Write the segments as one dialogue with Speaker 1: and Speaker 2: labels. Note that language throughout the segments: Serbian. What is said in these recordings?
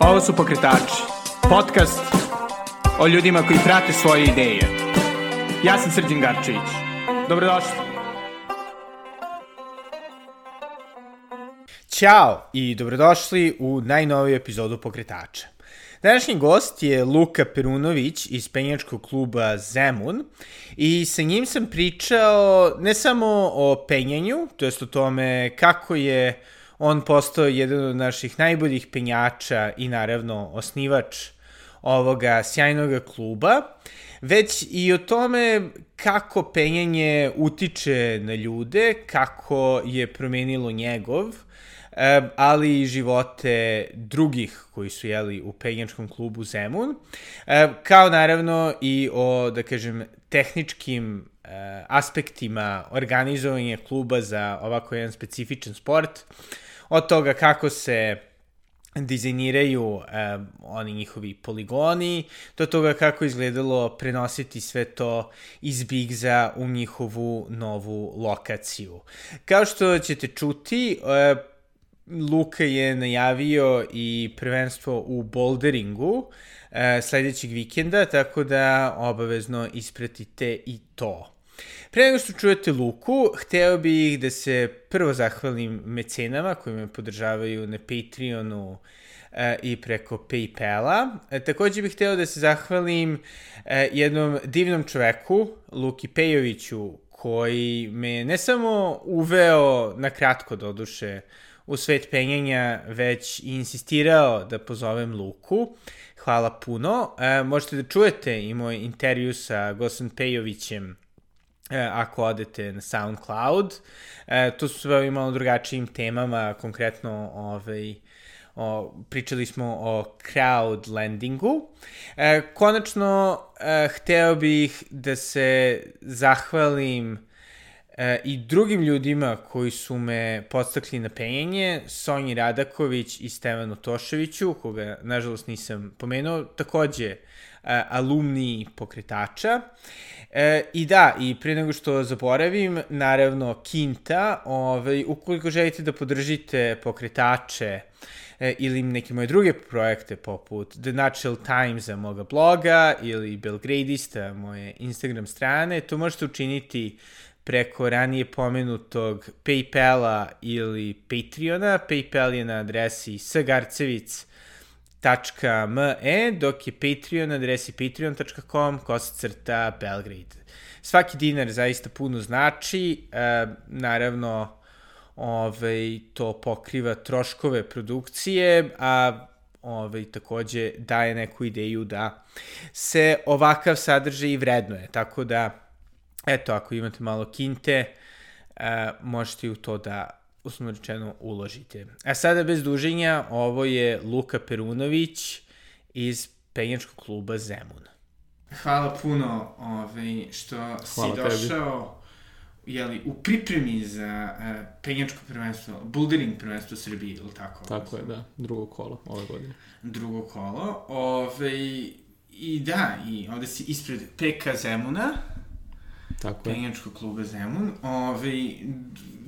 Speaker 1: Ovo su Pokretači, podcast o ljudima koji prate svoje ideje. Ja sam Srđan Garčević. Dobrodošli. Ćao i dobrodošli u najnoviju epizodu Pokretača. Današnji gost je Luka Perunović iz penjačkog kluba Zemun i sa njim sam pričao ne samo o penjanju, to jest o tome kako je on postao jedan od naših najboljih penjača i naravno osnivač ovoga sjajnog kluba, već i o tome kako penjanje utiče na ljude, kako je promenilo njegov, ali i živote drugih koji su jeli u penjačkom klubu Zemun, kao naravno i o, da kažem, tehničkim aspektima organizovanja kluba za ovako jedan specifičan sport, od toga kako se dizajniraju um, oni njihovi poligoni, do toga kako izgledalo prenositi sve to iz Bigza u njihovu novu lokaciju. Kao što ćete čuti, uh, Luka je najavio i prvenstvo u boulderingu uh, sledećeg vikenda, tako da obavezno ispratite i to. Pre nego što čujete Luku, hteo bih da se prvo zahvalim mecenama koji me podržavaju na Patreonu e, i preko Paypala. E, takođe bih hteo da se zahvalim e, jednom divnom čoveku, Luki Pejoviću, koji me ne samo uveo na kratko doduše u svet penjanja, već i insistirao da pozovem Luku. Hvala puno. E, možete da čujete i moj intervju sa Gosan Pejovićem E, ako odete na SoundCloud. E, tu su sve malo drugačijim temama, konkretno ovaj, o, pričali smo o crowd lendingu. E, konačno, e, hteo bih da se zahvalim e, i drugim ljudima koji su me podstakli na penjenje, Sonji Radaković i Stevanu Toševiću, koga nažalost nisam pomenuo, takođe e, alumni pokretača. E, I da, i pre nego što zaboravim, naravno, Kinta, ovaj, ukoliko želite da podržite pokretače e, ili neke moje druge projekte poput The Natural Times moga bloga ili Belgradista moje Instagram strane, to možete učiniti preko ranije pomenutog Paypala ili Patreona. Paypal je na adresi sgarcevic.com patreon.me, dok je Patreon adresi patreon.com, kosacrta Belgrade. Svaki dinar zaista puno znači, e, naravno, ovaj, to pokriva troškove produkcije, a ovaj, takođe daje neku ideju da se ovakav sadržaj i vrednuje. Tako da, eto, ako imate malo kinte, e, možete u to da uslovno rečeno, uložite. A sada bez duženja, ovo je Luka Perunović iz penjačkog kluba Zemun. Hvala puno ovaj, što Hvala si došao jeli, u pripremi za uh, penjačko prvenstvo, bouldering prvenstvo Srbije, ili tako?
Speaker 2: Tako je, da, drugo kolo ove godine.
Speaker 1: Drugo kolo, ove, ovaj, i da, i ovde si ispred PK Zemuna, Tako je. Penjačkog kluba Zemun. Ove, ovaj,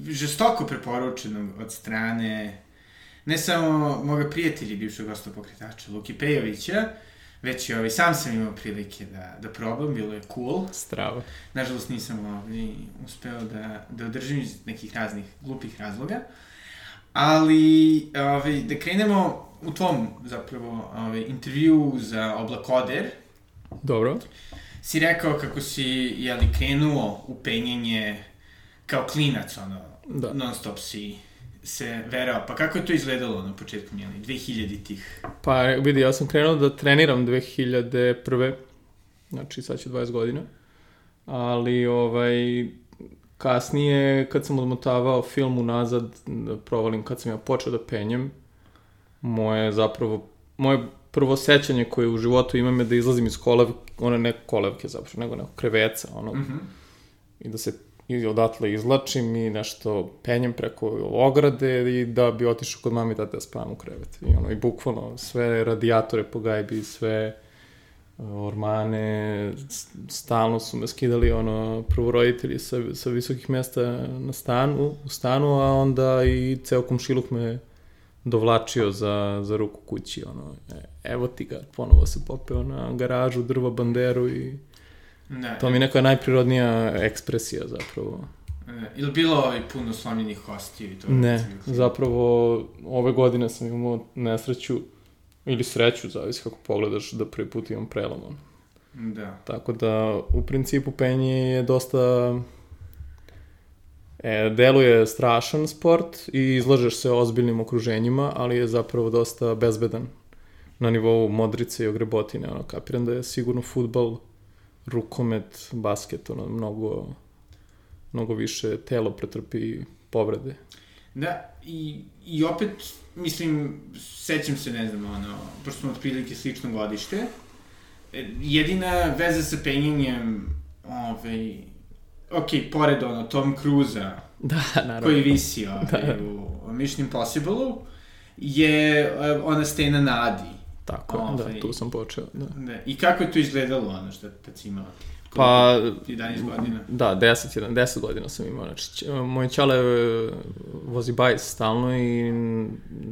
Speaker 1: žestoko preporučeno od strane ne samo moga prijatelja bivšeg gosta pokretača Luki Pejovića, već i ovaj, sam sam imao prilike da, da probam, bilo je cool.
Speaker 2: Strava.
Speaker 1: Nažalost nisam ovaj, uspeo da, da održim iz nekih raznih glupih razloga. Ali, ovaj, da krenemo u tvom, zapravo, ovaj, intervju za Oblakoder.
Speaker 2: Dobro.
Speaker 1: Si rekao kako si, jeli, krenuo u penjenje kao klinac, ono, da. non stop si se verao. Pa kako je to izgledalo na početku, jeli, 2000-ih?
Speaker 2: Pa vidi, ja sam krenuo da treniram 2001. Znači, sad će 20 godina. Ali, ovaj, kasnije, kad sam odmotavao film unazad, da provalim kad sam ja počeo da penjem, moje zapravo, moje prvo sećanje koje u životu imam je da izlazim iz kolevke, one ne kolevke zapravo, nego neko kreveca, ono, mm -hmm. i da se i odatle izlačim i nešto penjem preko ograde i da bi otišao kod mami da da spavam u krevet. I ono, i bukvalno sve radijatore po gajbi, sve uh, ormane, stalno su me skidali ono, prvo roditelji sa, sa visokih mesta na stanu, u stanu, a onda i ceo komšiluk me dovlačio za, za ruku kući, ono, e, evo ti ga, ponovo se popeo na garažu, drva banderu i
Speaker 1: Ne,
Speaker 2: to mi je neka najprirodnija ekspresija zapravo.
Speaker 1: ne. Ili bilo ovaj puno slomljenih kostiju i to?
Speaker 2: Ne, zapravo ove godine sam imao nesreću ili sreću, zavisi kako pogledaš, da prvi put imam prelom. ono.
Speaker 1: Da.
Speaker 2: Tako da, u principu, penje je dosta... E, deluje strašan sport i izlažeš se ozbiljnim okruženjima, ali je zapravo dosta bezbedan na nivou modrice i ogrebotine. Ono, kapiram da je sigurno futbal, rukomet, basket, ono, mnogo, mnogo više telo pretrpi povrede.
Speaker 1: Da, i, i opet, mislim, sećam se, ne znam, ono, pošto smo otprilike slično godište, e, jedina veza sa penjenjem, ovaj, ok, pored ono, Tom Cruza,
Speaker 2: Da, naravno.
Speaker 1: koji visi ovaj, u Mission Impossible-u, je e, ona stena Nadi.
Speaker 2: Tako je,
Speaker 1: Ovaj.
Speaker 2: da, tu sam počeo, da.
Speaker 1: Da. I kako je to izgledalo, ono, što tad si imala?
Speaker 2: Pa,
Speaker 1: 11 godina.
Speaker 2: Da, 10, 11, 10 godina sam imao. Znači, moj čale e, vozi bajs stalno i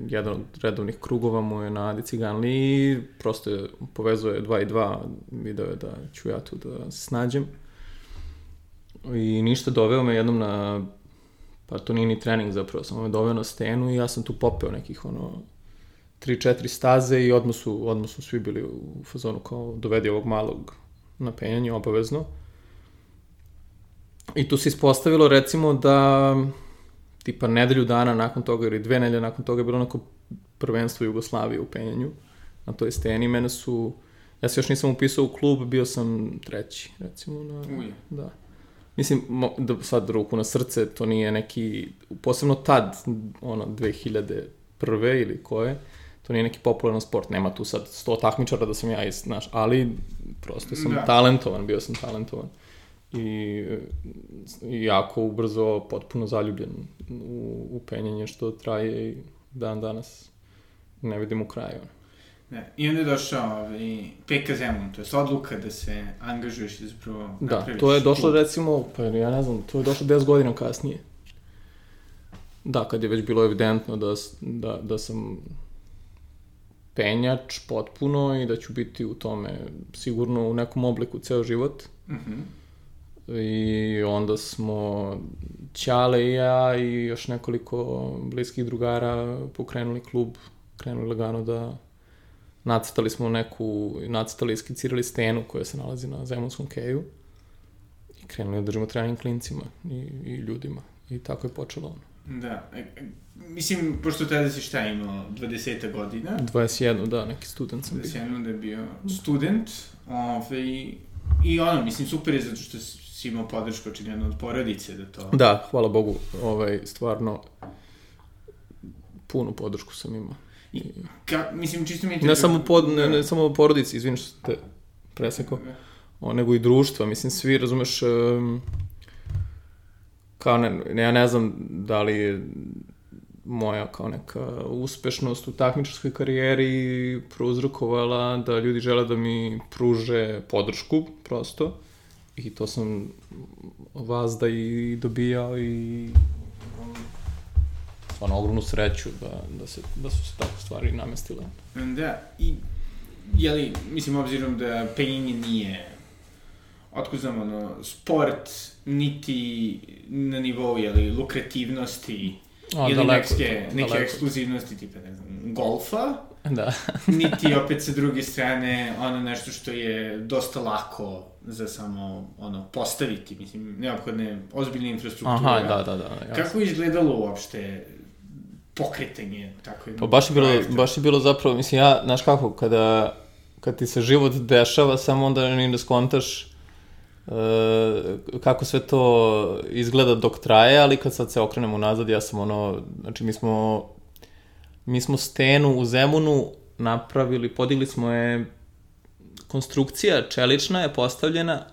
Speaker 2: jedan od redovnih krugova mu je na Adi Ciganli i prosto je, povezuje 2 i 2, video je da ću ja tu da se snađem. I ništa, doveo me jednom na, pa to nije ni trening zapravo, samo me doveo na stenu i ja sam tu popeo nekih ono 3-4 staze i odmah su, odmah su svi bili u fazonu kao dovedi ovog malog na penjanje obavezno. I tu se ispostavilo recimo da tipa nedelju dana nakon toga ili dve nedelje nakon toga je bilo onako prvenstvo Jugoslavije u penjanju na toj steni. Mene su, ja se još nisam upisao u klub, bio sam treći recimo na,
Speaker 1: Uje.
Speaker 2: da. Mislim, mo, da sad ruku na srce, to nije neki, posebno tad, ono, 2001. ili koje, to nije neki popularan sport, nema tu sad 100 takmičara da sam ja, iz, znaš, ali prosto sam
Speaker 1: Da.
Speaker 2: talentovan, bio sam talentovan. I, i jako ubrzo, potpuno zaljubljen u, u penjanje što traje i dan danas ne vidim u kraju.
Speaker 1: Ne. I onda je došao ovaj, PK Zemun, to je odluka da se angažuješ i zapravo
Speaker 2: Da, to je došlo
Speaker 1: klub.
Speaker 2: recimo, pa ja ne znam, to je došlo 10 godina kasnije. Da, kad je već bilo evidentno da, da, da sam penjač potpuno i da ću biti u tome sigurno u nekom obliku ceo život.
Speaker 1: Mhm.
Speaker 2: I onda smo Ćale i ja i još nekoliko bliskih drugara pokrenuli klub, krenuli lagano da nacrtali smo neku, nacrtali i skicirali stenu koja se nalazi na Zemunskom keju i krenuli da držimo trening klincima i, i ljudima. I tako je počelo ono.
Speaker 1: Da. E, e, mislim, pošto tada si šta imao, 20 godina,
Speaker 2: 21, da, neki student sam
Speaker 1: da
Speaker 2: bio.
Speaker 1: si jednom da je bio student, ovaj, i ono, mislim, super je zato što si imao podršku očigledno od porodice da to...
Speaker 2: Da, hvala Bogu, ovaj, stvarno punu podršku sam imao.
Speaker 1: I, ka, mislim, čisto mi je...
Speaker 2: Ne samo, pod, ne, ne samo porodici, izvini što te presekao. o, nego i društva. Mislim, svi, razumeš, um, kao ne, ja ne znam da li je moja kao neka uspešnost u takmičarskoj karijeri prouzrokovala da ljudi žele da mi pruže podršku, prosto. I to sam vas da i dobijao i stvarno ogromnu sreću da, da, se, da su se takve stvari namestile.
Speaker 1: Da, i, jeli, mislim, obzirom da penjenje nije, otko znam, ono, sport, niti na nivou, jeli, lukrativnosti,
Speaker 2: A,
Speaker 1: ili
Speaker 2: daleko to,
Speaker 1: neke
Speaker 2: daleko.
Speaker 1: ekskluzivnosti, tipa, ne znam, golfa,
Speaker 2: Da.
Speaker 1: niti opet sa druge strane ono nešto što je dosta lako za samo ono postaviti, mislim, neophodne je ozbiljna infrastruktura.
Speaker 2: Aha, da, da, da. Jasno.
Speaker 1: Kako je izgledalo uopšte pokretanje tako jednog
Speaker 2: Pa baš je bilo,
Speaker 1: projekta?
Speaker 2: baš je bilo zapravo, mislim, ja, znaš kako, kada, kad ti se život dešava, samo onda ni da skontaš kako sve to izgleda dok traje, ali kad sad se okrenemo nazad, ja sam ono, znači mi smo, mi smo stenu u Zemunu napravili, podigli smo je, konstrukcija čelična je postavljena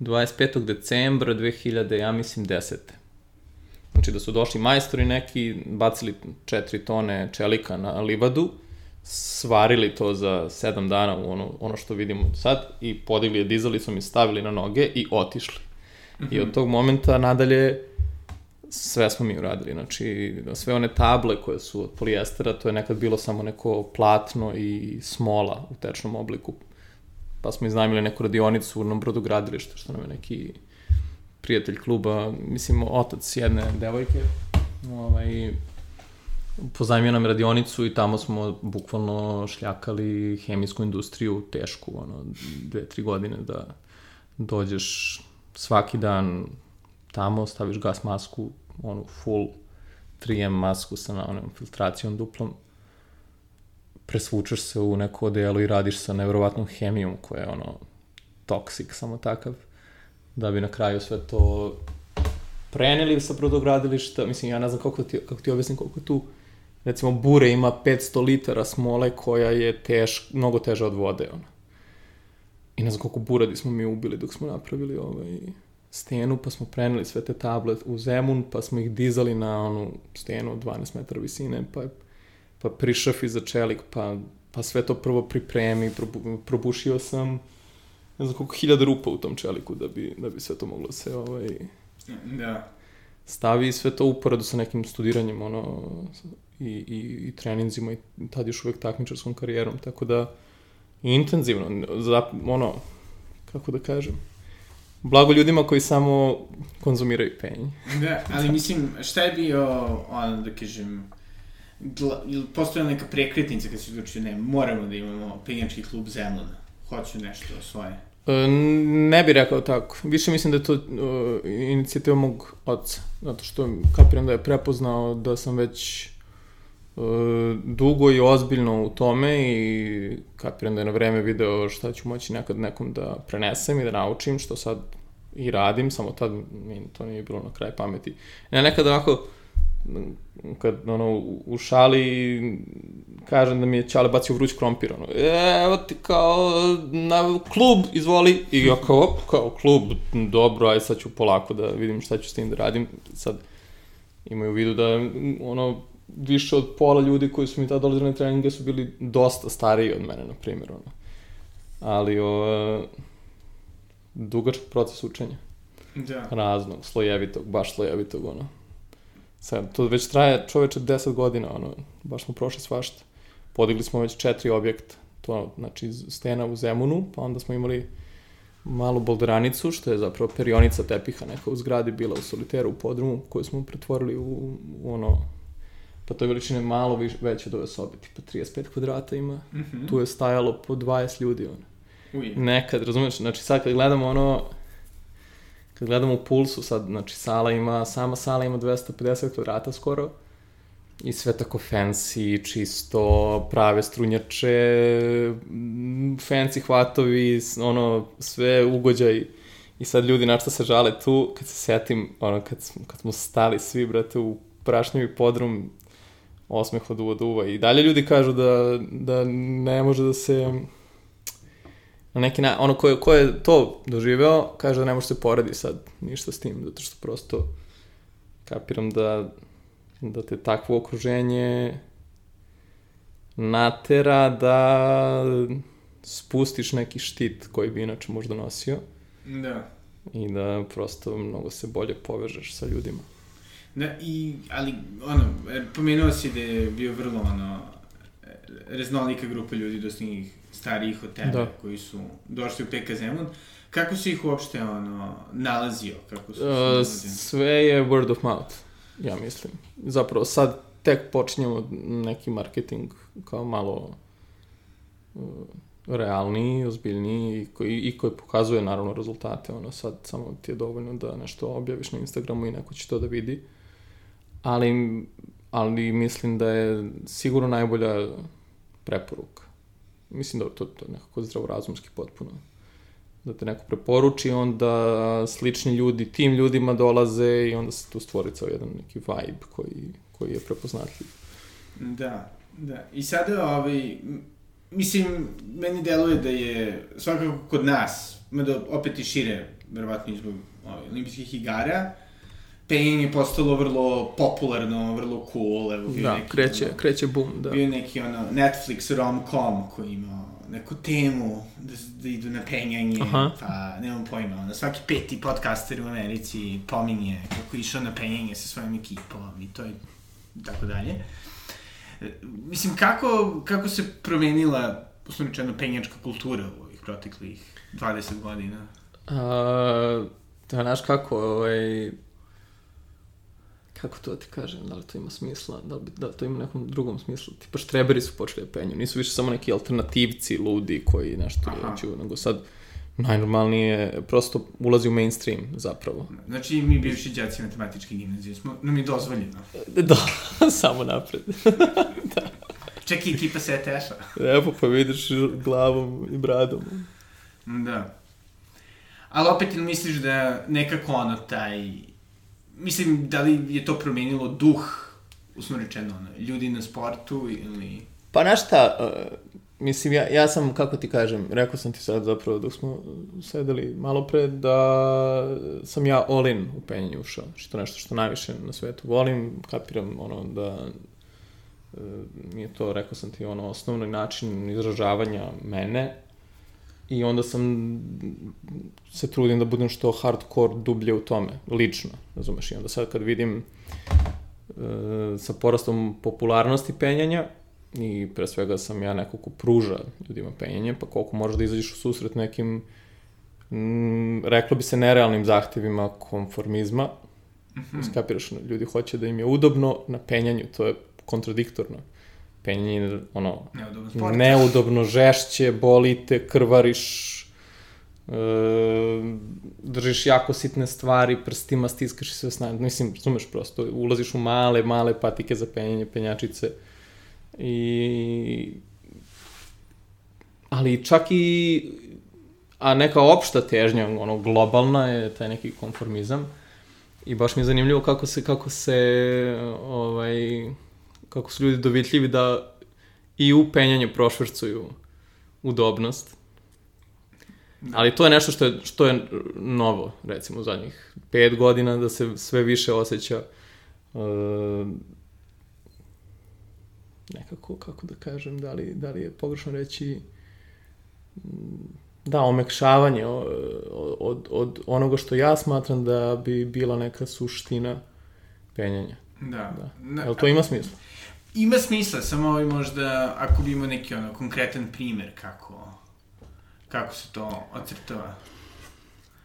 Speaker 2: 25. decembra 2000, ja mislim, 10. Znači da su došli majstori neki, bacili 4 tone čelika na livadu, svarili to za 7 dana u ono, ono što vidimo sad i podigli je dizalicom i stavili na noge i otišli. I od tog momenta nadalje sve smo mi uradili, znači sve one table koje su od polijestera, to je nekad bilo samo neko platno i smola u tečnom obliku. Pa smo iznajmili neku radionicu na brodogradilištu, što nam je neki prijatelj kluba, mislim, otac jedne devojke, ovaj, pozajmio nam radionicu i tamo smo bukvalno šljakali hemijsku industriju tešku, ono, dve, tri godine da dođeš svaki dan tamo, staviš gas masku, onu full 3M masku sa onom filtracijom duplom, presvučeš se u neko odelo i radiš sa nevjerovatnom hemijom koja je ono toksik, samo takav, da bi na kraju sve to preneli sa brodogradilišta, mislim, ja ne znam kako ti, kako ti objasnim koliko tu, recimo, bure ima 500 litara smole koja je teš, mnogo teža od vode, ona. I ne znam koliko buradi smo mi ubili dok smo napravili ovaj, stenu, pa smo preneli sve te table u Zemun, pa smo ih dizali na onu stenu od 12 metara visine, pa, pa prišafi za čelik, pa, pa sve to prvo pripremi, probu, probušio sam ne znam koliko hiljada rupa u tom čeliku da bi, da bi sve to moglo se ovaj,
Speaker 1: Da.
Speaker 2: Stavi sve to uporadu sa nekim studiranjem ono, i, i, i treninzima i tad još uvek takmičarskom karijerom, tako da intenzivno, za, ono, kako da kažem, blago ljudima koji samo konzumiraju penje.
Speaker 1: Da, ali mislim, šta je bio, ono, da kažem, gla, ili postojala neka prekretnica kad si odlučio, ne, moramo da imamo penjački klub Zemlana, hoću nešto svoje.
Speaker 2: E, ne bih rekao tako. Više mislim da je to uh, inicijativa mog oca. Zato što kapiram da je prepoznao da sam već uh, dugo i ozbiljno u tome i kapiram da je na vreme video šta ću moći nekad nekom da prenesem i da naučim, što sad i radim, samo tad mi to nije bilo na kraj pameti. Ja nekad onako kad ono u šali kažem da mi je Čale bacio vruć krompir ono evo ti kao na klub izvoli i ja kao op, kao klub dobro aj sad ću polako da vidim šta ću s tim da radim sad imaju u vidu da ono više od pola ljudi koji su mi tada dolazili na treninge su bili dosta stariji od mene na primjer ono ali o, dugačak proces učenja
Speaker 1: Da.
Speaker 2: raznog, slojevitog, baš slojevitog, ono. Sad, to već traje čoveče 10 godina, ono, baš smo prošli svašta. Podigli smo već četiri objekta, to, znači, stena u Zemunu, pa onda smo imali malu bolderanicu, što je zapravo perionica tepiha neka u zgradi bila u soliteru u podrumu, koju smo pretvorili u, u ono, pa to je veličine malo viš, veće od ove sobe, tipa 35 kvadrata ima,
Speaker 1: Mm -hmm.
Speaker 2: tu je stajalo po 20 ljudi, ono.
Speaker 1: Uj.
Speaker 2: Nekad, razumeš, znači sad kad gledamo ono, kad gledamo u pulsu sad, znači sala ima, sama sala ima 250 kvadrata skoro, i sve tako fancy, čisto, prave strunjače, fancy hvatovi, ono, sve ugođaj. I sad ljudi na što se žale tu, kad se setim, ono, kad, kad smo stali svi, brate, u prašnjevi podrum, osmeh od uva do uva. I dalje ljudi kažu da, da ne može da se na neki na, ono ko je, ko je to doživeo, kaže da ne može se poredi sad ništa s tim, zato što prosto kapiram da, da te takvo okruženje natera da spustiš neki štit koji bi inače možda nosio
Speaker 1: Da.
Speaker 2: i da prosto mnogo se bolje povežeš sa ljudima.
Speaker 1: Da, i, ali, ono, e, pomenuo si da je bio vrlo, ono, raznolika grupa ljudi, dosta njih starijih od tebe,
Speaker 2: Da.
Speaker 1: koji su došli u PK Zemun. Kako si ih uopšte, ono, nalazio? Kako su
Speaker 2: Uh, sve je word of mouth, ja mislim. Zapravo sad tek počinjemo neki marketing kao malo uh, realniji, ozbiljniji i koji, i koji pokazuje naravno rezultate. Ono sad samo ti je dovoljno da nešto objaviš na Instagramu i neko će to da vidi. Ali, ali mislim da je sigurno najbolja preporuka. Mislim da to, to je nekako zdravorazumski potpuno da te neko preporuči, onda slični ljudi tim ljudima dolaze i onda se tu stvori ceo jedan neki vibe koji, koji je prepoznatljiv.
Speaker 1: Da, da. I sada, ovaj, mislim, meni deluje da je svakako kod nas, mada opet i šire, verovatno i zbog ovaj, olimpijskih igara, penjanje je postalo vrlo popularno, vrlo cool, evo bio
Speaker 2: Da,
Speaker 1: neki,
Speaker 2: kreće,
Speaker 1: ono,
Speaker 2: kreće boom, da.
Speaker 1: bio neki ono Netflix rom-com koji ima neku temu, da, da idu na penjanje,
Speaker 2: Aha.
Speaker 1: pa nemam pojma, ono, svaki peti podcaster u Americi pominje kako je išao na penjanje sa svojim ekipom i to je tako dalje. Mislim, kako, kako se promenila, uslovno rečeno, penjačka kultura u ovih proteklih 20 godina?
Speaker 2: A, da, znaš kako, ovaj, kako to da ti kažem, da li to ima smisla, da li, da li to ima nekom drugom smislu. Tipa štreberi su počeli da penju, nisu više samo neki alternativci, ludi koji nešto
Speaker 1: Aha.
Speaker 2: nego sad najnormalnije prosto ulazi u mainstream zapravo.
Speaker 1: Znači, mi bivši džaci matematičke gimnazije smo, nam je dozvoljeno.
Speaker 2: Da, samo napred.
Speaker 1: Čak i ekipa SETF-a.
Speaker 2: Evo pa vidiš glavom i bradom.
Speaker 1: Da. Ali opet misliš da nekako ono taj... Mislim, da li je to promenilo duh, usno rečeno, ono, ljudi na sportu ili...
Speaker 2: Pa znaš šta, uh, mislim, ja, ja sam, kako ti kažem, rekao sam ti sad zapravo dok smo sedeli malo pre, da sam ja all in u penjenju ušao, što nešto što najviše na svetu volim, kapiram ono da uh, mi je to, rekao sam ti, ono osnovni način izražavanja mene i onda sam se trudim da budem što hardcore dublje u tome, lično, razumeš, i onda sad kad vidim e, sa porastom popularnosti penjanja i pre svega sam ja neko ko pruža ljudima penjanje, pa koliko možeš da izađeš u susret nekim mm, reklo bi se nerealnim zahtevima konformizma. Mm -hmm. Skapiraš, ljudi hoće da im je udobno na penjanju, to je kontradiktorno. Penjanje je ono,
Speaker 1: Neudobno sport.
Speaker 2: neudobno, žešće, boli te, krvariš, e, držiš jako sitne stvari, prstima stiskaš i sve snage. Mislim, razumeš prosto, ulaziš u male, male patike za penjanje, penjačice. I... Ali čak i... A neka opšta težnja, ono, globalna je taj neki konformizam. I baš mi je zanimljivo kako se, kako se, ovaj, kako su ljudi dovitljivi da i u penjanje prošvrcuju udobnost. Ali to je nešto što je, što je novo, recimo, u zadnjih pet godina, da se sve više osjeća uh, nekako, kako da kažem, da li, da li je pogrešno reći da, omekšavanje od, od onoga što ja smatram da bi bila neka suština penjanja.
Speaker 1: Da.
Speaker 2: Da. Jel to ima smisla?
Speaker 1: Ima smisla, samo ovaj možda, ako bi imao neki ono, konkretan primer kako, kako se to ocrtava.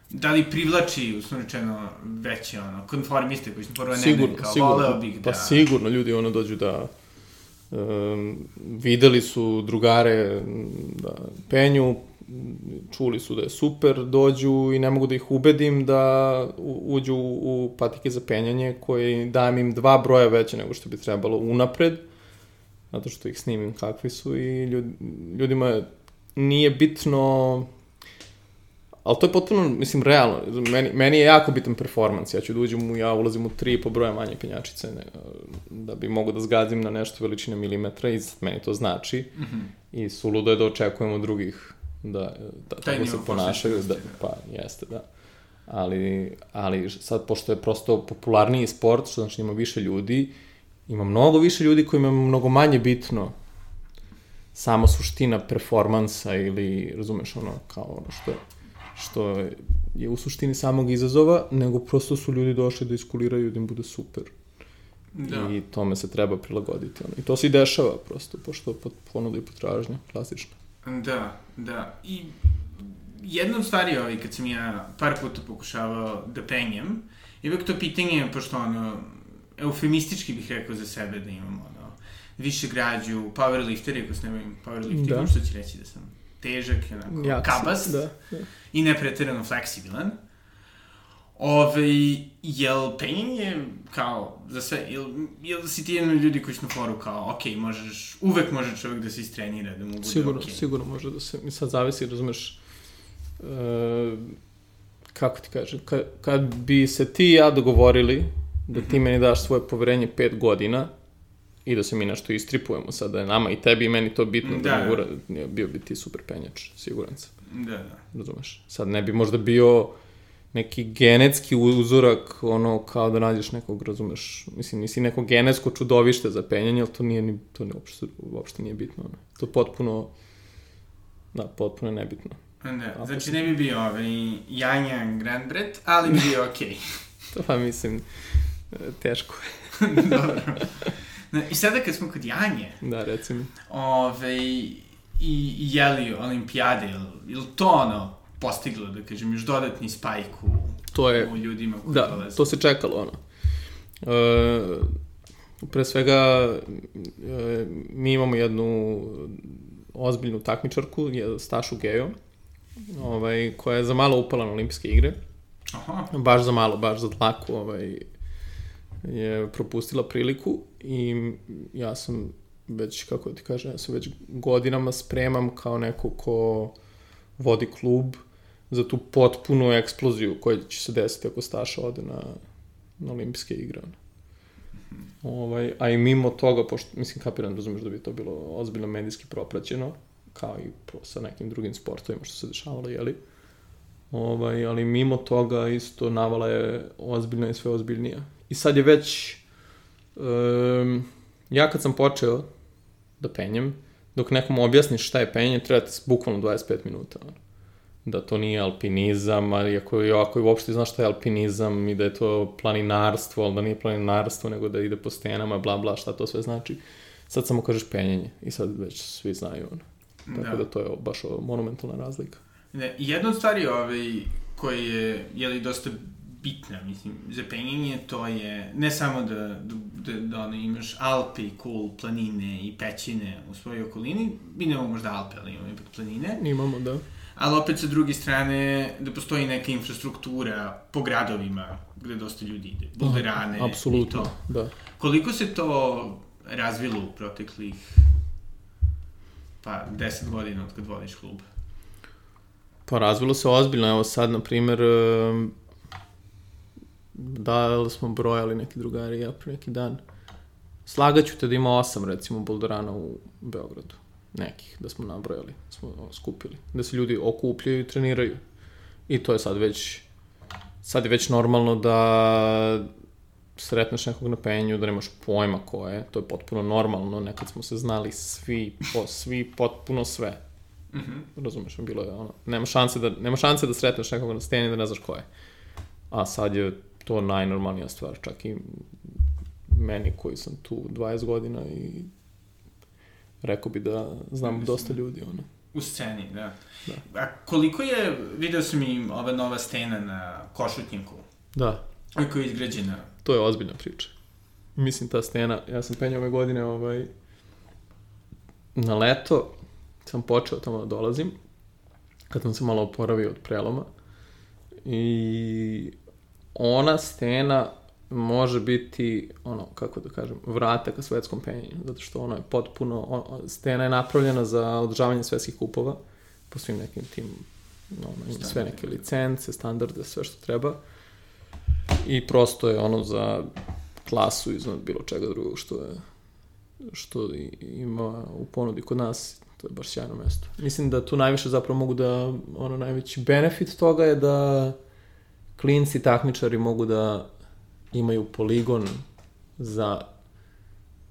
Speaker 1: Da li privlači, uslovno rečeno, veće, ono, konformiste koji su prvo
Speaker 2: sigurno,
Speaker 1: kao,
Speaker 2: sigurno.
Speaker 1: voleo bih da...
Speaker 2: Pa sigurno, ljudi ono dođu da um, videli su drugare da penju, čuli su da je super, dođu i ne mogu da ih ubedim da uđu u patike za penjanje koje dajem im dva broja veće nego što bi trebalo unapred, zato što ih snimim kakvi su i ljud, ljudima je- nije bitno Ali to je potpuno, mislim, realno. Meni, meni je jako bitan performans. Ja ću da uđem u, ja ulazim u tri po broja manje penjačice ne, da bi mogu da zgazim na nešto veličine milimetra i meni to znači. Mm
Speaker 1: Mhm.
Speaker 2: I suludo je da očekujemo drugih da, da tako se ponašaju. Da, pa, jeste, da. Ali, ali sad, pošto je prosto popularniji sport, što znači ima više ljudi, ima mnogo više ljudi kojima je mnogo manje bitno sama suština performansa ili, razumeš, ono, kao ono što je, što je u suštini samog izazova, nego prosto su ljudi došli da iskuliraju da im bude super.
Speaker 1: Da.
Speaker 2: I tome se treba prilagoditi. Ono. I to se i dešava prosto, pošto ponuda i potražnja, klasično.
Speaker 1: Da, da. I jedna od stvari ovaj, kad sam ja par puta pokušavao da penjem, je uvek to pitanje, pošto ono, eufemistički bih rekao za sebe da imam ono, više građu, powerlifter, ako se ne bavim powerliftingom,
Speaker 2: Da.
Speaker 1: što će reći da sam težak, onako,
Speaker 2: Jak si,
Speaker 1: kabast
Speaker 2: Da, da.
Speaker 1: i nepreterano fleksibilan. Ove, jel penjenje kao za sve, jel, jel si ti jedan ljudi koji su na foru kao, ok, možeš, uvek može čovjek da se istrenira, da mu bude
Speaker 2: Sigurno,
Speaker 1: okej.
Speaker 2: sigurno može da se, mi sad zavisi, razumeš, e, kako ti kažem, ka, kad bi se ti i ja dogovorili da ti meni daš svoje poverenje pet godina i da se mi nešto istripujemo sad, da je nama i tebi i meni to bitno, da,
Speaker 1: Da,
Speaker 2: da mogu, bio bi ti super penjač, siguran sam,
Speaker 1: Da, da.
Speaker 2: razumeš. Sad ne bi možda bio neki genetski uzorak, ono, kao da nađeš nekog, razumeš, mislim, nisi neko genetsko čudovište za penjanje, ali to nije, ni, to ne, uopšte, uopšte nije bitno, ono. To potpuno Da, potpuno je nebitno.
Speaker 1: Da, znači ne bi bio ovaj Janja Grandbret, ali bi bio okej. Okay.
Speaker 2: to pa mislim, teško
Speaker 1: je. Dobro. I sada kad smo kod Janje...
Speaker 2: Da, reci mi.
Speaker 1: Ove, i, jeli olimpijade, ili to ono postiglo, da kažem, još dodatni spajk u,
Speaker 2: to je,
Speaker 1: u ljudima
Speaker 2: koji da, dolaze? to se čekalo, ono. E, pre svega, e, mi imamo jednu ozbiljnu takmičarku, Stašu Gejo, ovaj, koja je za malo upala na olimpijske igre. Aha. Baš za malo, baš za dlaku, ovaj, je propustila priliku i ja sam već, kako da ti kažem, ja se već godinama spremam kao neko ko vodi klub za tu potpunu eksploziju koja će se desiti ako Staša ode na, na olimpijske igre. Ovaj, a i mimo toga, pošto, mislim, kapiram, razumeš da bi to bilo ozbiljno medijski propraćeno, kao i pro, sa nekim drugim sportovima što se dešavalo, jeli? Ovaj, ali mimo toga isto navala je ozbiljna i sve ozbiljnija. I sad je već... Um, ja kad sam počeo da penjem, dok nekom objasniš šta je penje, treba ti bukvalno 25 minuta. Da to nije alpinizam, ali ako, ako uopšte znaš šta je alpinizam i da je to planinarstvo, ali da nije planinarstvo, nego da ide po stenama, bla bla, šta to sve znači. Sad samo kažeš penjenje i sad već svi znaju ono. Tako da, da to je baš monumentalna razlika.
Speaker 1: Ne, jedna od stvari ovaj, koji je, je li dosta bitna, mislim, za penjenje to je ne samo da, da, da, da ono, imaš Alpe i cool planine i pećine u svojoj okolini, mi nemamo možda Alpe, ali imamo ipak planine.
Speaker 2: Imamo, da.
Speaker 1: Ali opet sa druge strane da postoji neka infrastruktura po gradovima gde dosta ljudi ide, bulderane
Speaker 2: Apsolutno, i to. da.
Speaker 1: Koliko se to razvilo u proteklih pa 10 godina od kad vodiš klub?
Speaker 2: Pa razvilo se ozbiljno, evo sad, na primer, da smo brojali neki drugari ja pre neki dan. Slagaću te da ima osam, recimo, boldorana u Beogradu. Nekih, da smo nabrojali, smo skupili. Da se ljudi okupljaju i treniraju. I to je sad već, sad je već normalno da sretneš nekog na penju, da nemaš pojma ko je, to je potpuno normalno, nekad smo se znali svi, po, svi, potpuno sve. Mm -hmm. Razumeš, bilo je ono, nema šanse da, nema šanse da sretneš nekog na steni da ne znaš ko je. A sad je to najnormalnija stvar, čak i meni koji sam tu 20 godina i rekao bi da znam dosta ljudi, ono.
Speaker 1: U sceni, da. da. A koliko je, video sam i ova nova stena na Košutnjinku.
Speaker 2: Da.
Speaker 1: Koja je izgrađena.
Speaker 2: To je ozbiljna priča. Mislim, ta stena, ja sam penjao ove godine, ovaj, na leto sam počeo tamo da dolazim, kad sam se malo oporavio od preloma. I ona stena može biti, ono, kako da kažem, vrata ka svetskom penjenju, zato što ona je potpuno, on, stena je napravljena za održavanje svetskih kupova, po svim nekim tim, ono, ima sve neke licence, standarde, sve što treba. I prosto je ono za klasu iznad bilo čega drugog što je što ima u ponudi kod nas, to je baš sjajno mesto. Mislim da tu najviše zapravo mogu da, ono, najveći benefit toga je da klinci takmičari mogu da imaju poligon za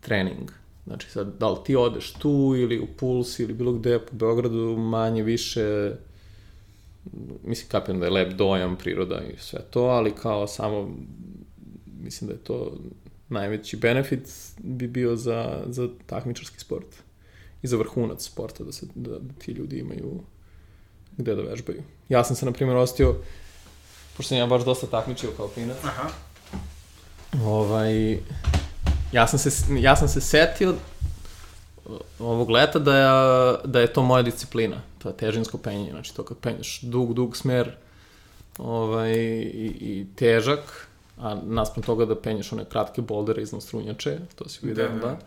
Speaker 2: trening. Znači sad, da li ti odeš tu ili u Puls ili bilo gde po Beogradu, manje više, mislim kapiram da je lep dojam, priroda i sve to, ali kao samo, mislim da je to najveći benefit bi bio za, za takmičarski sport i za vrhunac sporta, da, se, da, da ti ljudi imaju gde da vežbaju. Ja sam se, na primjer, ostio pošto sam ja baš dosta takmičio kao klinac. Aha. Ovaj, ja sam se, ja sam se setio ovog leta da je, da je to moja disciplina, to je težinsko penjenje, znači to kad penješ dug, dug smer ovaj, i, i težak, a naspram toga da penješ one kratke boldere iznad strunjače, to si vidio, da, da. da.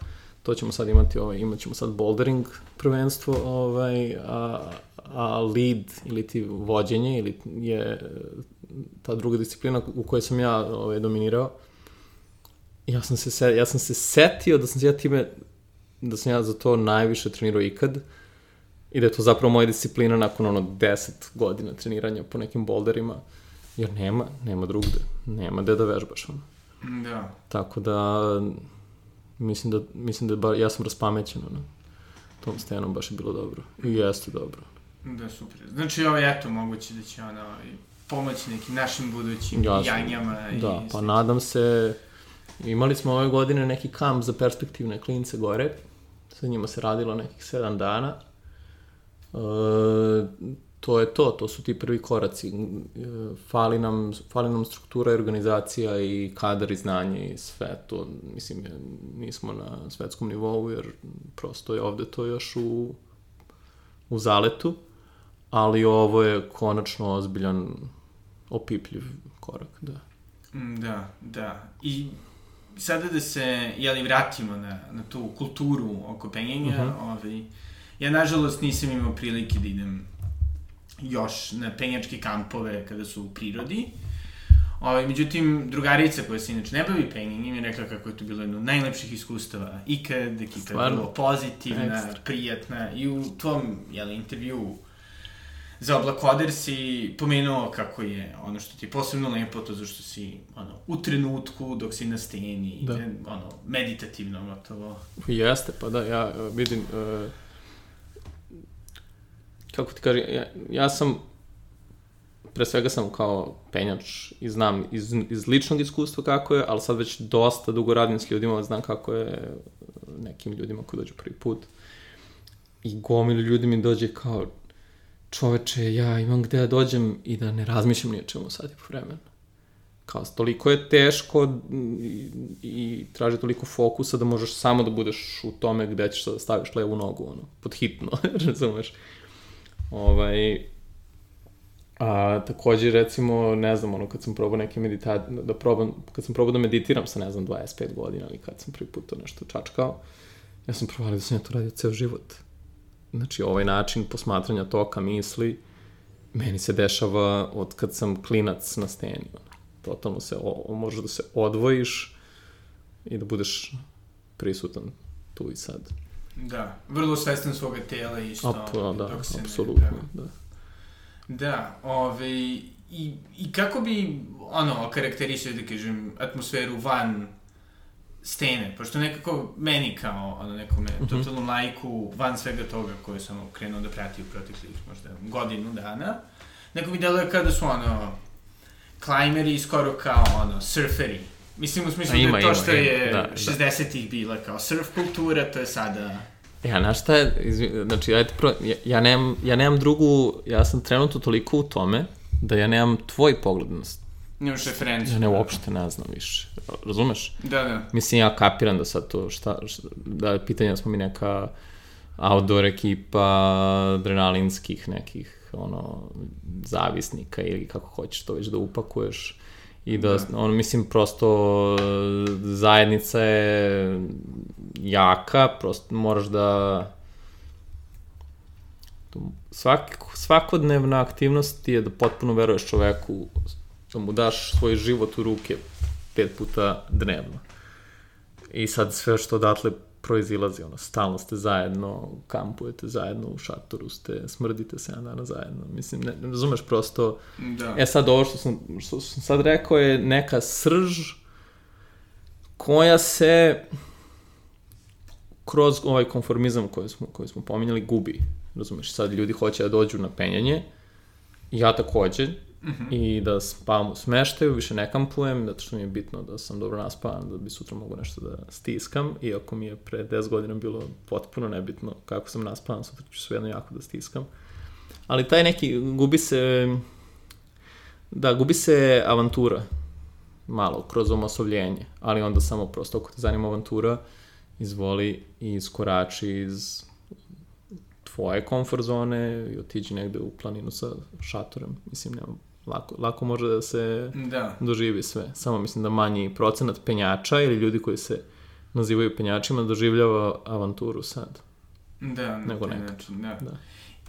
Speaker 2: To ćemo sad imati, ovaj, imat ćemo sad bouldering prvenstvo, ovaj, a, a lead ili ti vođenje ili je ta druga disciplina u kojoj sam ja ovaj, dominirao. Ja sam se, ja sam se setio da sam se ja time, da sam ja za to najviše trenirao ikad i da je to zapravo moja disciplina nakon ono 10 godina treniranja po nekim bolderima, jer nema, nema drugde, nema gde da vežbaš. Ono.
Speaker 1: Da.
Speaker 2: Tako da, mislim da, mislim da bar, ja sam raspamećen, ono. Tom stenom baš je bilo dobro. I jeste dobro.
Speaker 1: Da, super. Znači, ovo, eto, moguće da će ovaj, pomoći nekim našim budućim
Speaker 2: Jasno.
Speaker 1: janjama. i
Speaker 2: Da, pa
Speaker 1: slično.
Speaker 2: nadam se, imali smo ove godine neki kamp za perspektivne klince gore, sa njima se radilo nekih sedam dana. E, to je to, to su ti prvi koraci. E, fali, nam, fali nam struktura i organizacija i kadar i znanje i sve to, mislim, nismo na svetskom nivou jer prosto je ovde to još u, u zaletu, ali ovo je konačno ozbiljan opipljiv korak, da.
Speaker 1: Mm, Da, da. I sada da se, jeli, vratimo na, na tu kulturu oko penjenja, uh
Speaker 2: Mhm.
Speaker 1: -huh. ovaj, ja nažalost nisam imao prilike da idem još na penjačke kampove kada su u prirodi. Ovaj, međutim, drugarica koja se inače ne bavi penjanjem je rekla kako je to bilo jedno od najlepših iskustava ikad, ekipa je bilo pozitivna,
Speaker 2: Ekstra.
Speaker 1: prijatna i u tvom jeli, intervju za Oblakoder si pomenuo kako je ono što ti je posebno lepo to zašto si ono, u trenutku dok si na steni,
Speaker 2: Da.
Speaker 1: da. ono, meditativno gotovo.
Speaker 2: Jeste, pa da, ja e, vidim, e, kako ti kažem, ja, ja sam, pre svega sam kao penjač i znam iz, iz ličnog iskustva kako je, ali sad već dosta dugo radim s ljudima, znam kako je nekim ljudima koji dođu prvi put. I gomilu ljudi mi dođe kao, čoveče, ja imam gde da dođem i da ne razmišljam ni o čemu sad i po vremena kao toliko je teško i, i traži toliko fokusa da možeš samo da budeš u tome gde ćeš da staviš levu nogu, ono, pod hitno, razumeš? Ovaj, a takođe, recimo, ne znam, ono, kad sam probao neke meditacije, da probam, kad sam probao da meditiram sa, ne znam, 25 godina ili kad sam prvi put to nešto čačkao, ja sam provalio da sam ja to radio ceo život. Znači, ovaj način posmatranja toka misli, meni se dešava od kad sam klinac na steni. Totalno se, o, možeš da se odvojiš i da budeš prisutan tu i sad.
Speaker 1: Da, vrlo svestan svoga tela isto.
Speaker 2: A, pa, da,
Speaker 1: se ne-
Speaker 2: apsolutno,
Speaker 1: da.
Speaker 2: da.
Speaker 1: Da, ove, i, i kako bi, ono, karakterisao, da kažem, atmosferu van stene, pošto nekako meni kao, ono, nekome, mm
Speaker 2: Mhm.
Speaker 1: -hmm. totalnom lajku, van svega toga koje sam krenuo da prati u proteklih, možda, godinu dana, neko mi deluje kao da su, ono, klajmeri skoro kao, ono, surferi. Mislim, u smislu
Speaker 2: A, ima,
Speaker 1: da je to što
Speaker 2: ima,
Speaker 1: je
Speaker 2: da, da.
Speaker 1: 60-ih bila kao surf kultura, to je sada...
Speaker 2: Ja, znaš šta je, znači, ti pro, ja, ja, nemam, ja nemam drugu, ja sam trenutno toliko u tome da ja nemam tvoj pogled na
Speaker 1: Nemaš referenciju.
Speaker 2: Ja ne uopšte ne znam više. Razumeš?
Speaker 1: Da, da.
Speaker 2: Mislim, ja kapiram da sad to šta, šta da je pitanje da smo mi neka outdoor ekipa adrenalinskih nekih ono zavisnika ili kako hoćeš to već da upakuješ i da, da. ono mislim prosto zajednica je jaka, prosto moraš da svak, svakodnevna aktivnost je da potpuno veruješ čoveku da mu daš svoj život u ruke pet puta dnevno. I sad sve što odatle proizilazi, ono, stalno ste zajedno, kampujete zajedno, u šatoru ste, smrdite se jedan dana zajedno. Mislim, ne, ne razumeš prosto...
Speaker 1: Da.
Speaker 2: E sad, ovo što sam, što sam sad rekao je neka srž koja se kroz ovaj konformizam koji smo, koji smo pominjali gubi. Razumeš, sad ljudi hoće da dođu na penjanje, ja takođe, Mm -hmm. i da spavam u smeštaju, više ne kampujem, zato što mi je bitno da sam dobro naspavan, da bi sutra mogu nešto da stiskam, iako mi je pre 10 godina bilo potpuno nebitno kako sam naspavan, sutra ću svejedno jako da stiskam. Ali taj neki, gubi se, da, gubi se avantura, malo, kroz omasovljenje, ali onda samo prosto ako te zanima avantura, izvoli i iskorači iz tvoje komfort zone i otiđi negde u planinu sa šatorem. Mislim, nema, lako, lako može da se
Speaker 1: da.
Speaker 2: doživi sve. Samo mislim da manji procenat penjača ili ljudi koji se nazivaju penjačima doživljava avanturu sad.
Speaker 1: Da,
Speaker 2: nego
Speaker 1: na taj
Speaker 2: nekad.
Speaker 1: način, da.
Speaker 2: Da.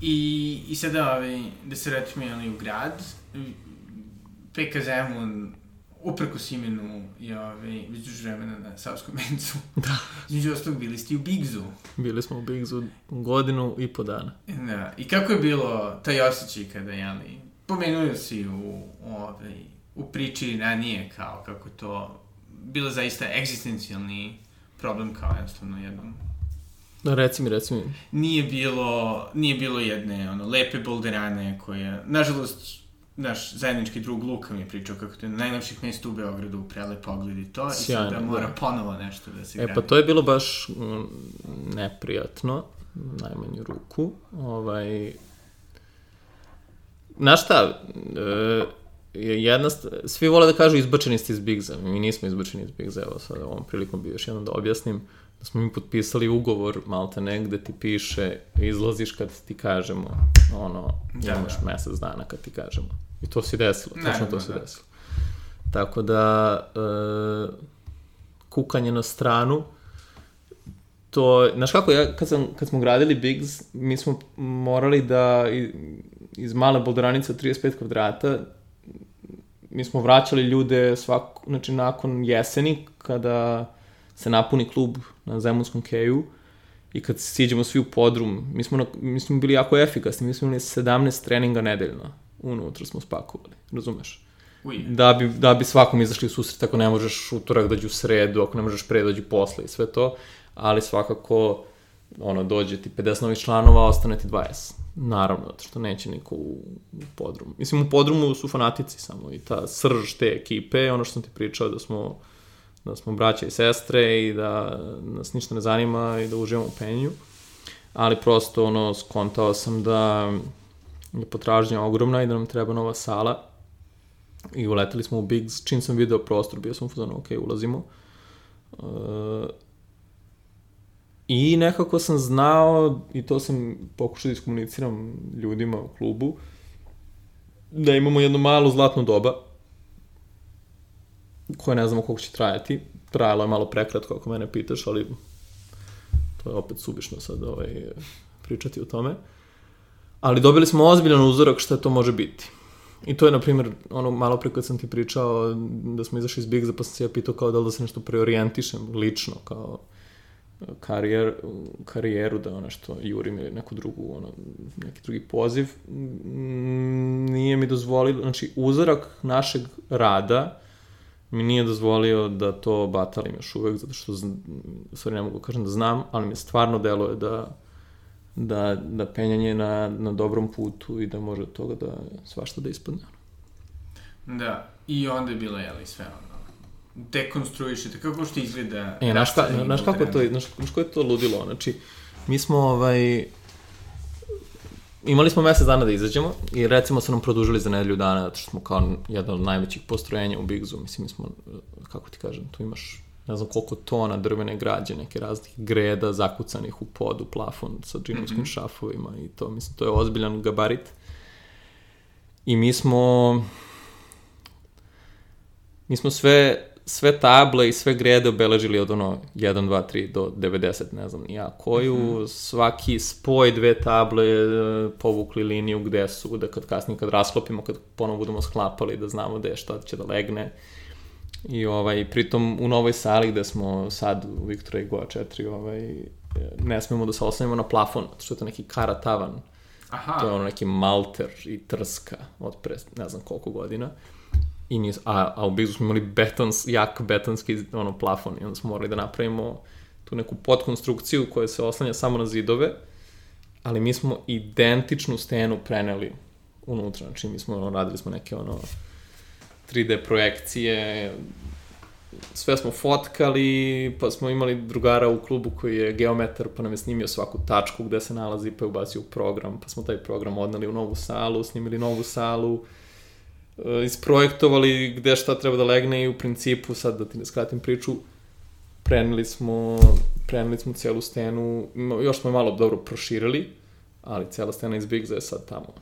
Speaker 1: I, I sada, ovaj, da se vratimo jeli, u grad, PK Zemun, uprkos imenu, je ovaj, već duže vremena na Savskom mencu.
Speaker 2: Da.
Speaker 1: Između ostalog, bili ste i u Bigzu.
Speaker 2: Bili smo u Bigzu godinu i po dana.
Speaker 1: Da. I kako je bilo taj osjećaj kada, jeli, pomenuo si u, u, ovaj, u priči ranije kao kako to bilo zaista egzistencijalni problem kao jednostavno jednom
Speaker 2: Da, reci mi, reci mi.
Speaker 1: Nije bilo, nije bilo jedne ono, lepe bolderane koje, nažalost, naš zajednički drug Luka mi je pričao kako to je na najlepših mesta u Beogradu, prelep pogled i to,
Speaker 2: Sjajno,
Speaker 1: i sad da mora
Speaker 2: da.
Speaker 1: ponovo nešto da se
Speaker 2: E, pa to je bilo baš mm, neprijatno, najmanju ruku. Ovaj, Znaš šta, e, je jedna, svi vole da kažu izbačeni ste iz Bigza, mi nismo izbačeni iz Bigza, evo sad ovom prilikom bi još jednom da objasnim, da smo mi potpisali ugovor, malte ne, gde ti piše, izlaziš kad ti kažemo, ono,
Speaker 1: Da,
Speaker 2: imaš
Speaker 1: da.
Speaker 2: mesec dana kad ti kažemo. I to se desilo, tačno
Speaker 1: Naravno,
Speaker 2: to se
Speaker 1: da.
Speaker 2: desilo. Tako da, e, kukanje na stranu, to, znaš kako, ja, kad, sam, kad smo gradili Bigs, mi smo morali da iz male bolderanice od 35 kvadrata mi smo vraćali ljude svako, znači nakon jeseni kada se napuni klub na Zemunskom keju i kad siđemo svi u podrum, mi smo, na, mi smo bili jako efikasni, mi smo imali 17 treninga nedeljno, unutra smo spakovali, razumeš? Da bi, da bi svakom izašli u susret ako ne možeš utorak dođu u sredu, ako ne možeš pre dođu posle i sve to, ali svakako ono, dođe ti 50 novih članova, ostane ti 20. Naravno, zato što neće niko u, u podrumu. Mislim, u podrumu su fanatici samo i ta srž te ekipe, ono što sam ti pričao da smo da smo braća i sestre i da nas ništa ne zanima i da uživamo u penju. Ali prosto, ono, skontao sam da je potražnja ogromna i da nam treba nova sala i uleteli smo u Biggs, čim sam video prostor, bio sam u fazonu, ok, ulazimo. Uh, I nekako sam znao, i to sam pokušao da iskomuniciram ljudima u klubu, da imamo jedno malo zlatno doba, koje ne znamo koliko će trajati. Trajalo je malo prekratko ako mene pitaš, ali to je opet subišno sad ovaj, pričati o tome. Ali dobili smo ozbiljan uzorak šta to može biti. I to je, na primjer, ono malo pre kad sam ti pričao da smo izašli iz Bigza, pa sam se ja pitao kao da li da se nešto preorijentišem lično, kao karijer, karijeru, da ono što jurim ili neku drugu, ono, neki drugi poziv, mm, nije mi dozvolilo, znači uzorak našeg rada mi nije dozvolio da to batalim još uvek, zato što, stvari ne mogu da kažem da znam, ali mi stvarno deluje da da, da penjanje na, na dobrom putu i da može od toga da svašta da ispadne.
Speaker 1: Da, i onda je bilo, jeli, sve ono, dekonstruišete, kako što izgleda...
Speaker 2: E, znaš, ka, znaš kako to,
Speaker 1: bolderane?
Speaker 2: znaš, znaš koje je to ludilo? Znači, mi smo, ovaj, imali smo mesec dana da izađemo i recimo su nam produžili za nedelju dana, zato što smo kao jedno od najvećih postrojenja u Bigzu, mislim, mi smo, kako ti kažem, tu imaš ne znam koliko tona drvene građe, neke raznih greda zakucanih u podu, plafon sa džinovskim mm -hmm. šafovima i to, mislim, to je ozbiljan gabarit. I mi smo, mi smo sve, sve table i sve grede obeležili od ono 1, 2, 3 do 90, ne znam ja koju, mm -hmm. svaki spoj dve table e, povukli liniju gde su, da kad kasnije kad rasklopimo, kad ponovo budemo sklapali, da znamo gde šta će da legne. I ovaj, pritom u novoj sali gde smo sad u Viktora i Goa 4, ovaj, ne smemo da se osnovimo na plafon, što je to neki kara tavan.
Speaker 1: Aha,
Speaker 2: To je ono neki malter i trska od pre ne znam koliko godina. I nis, a, a u Bigzu smo imali betons, jak betonski ono, plafon i onda smo morali da napravimo tu neku podkonstrukciju koja se oslanja samo na zidove, ali mi smo identičnu stenu preneli unutra, znači mi smo ono, radili smo neke ono 3D projekcije, sve smo fotkali, pa smo imali drugara u klubu koji je geometar, pa nam je snimio svaku tačku gde se nalazi, pa je ubacio u program, pa smo taj program odneli u novu salu, snimili novu salu, isprojektovali gde šta treba da legne i u principu, sad da ti ne skratim priču, preneli smo, preneli smo celu stenu, još smo malo dobro proširili, ali cela stena iz Bigza je sad tamo.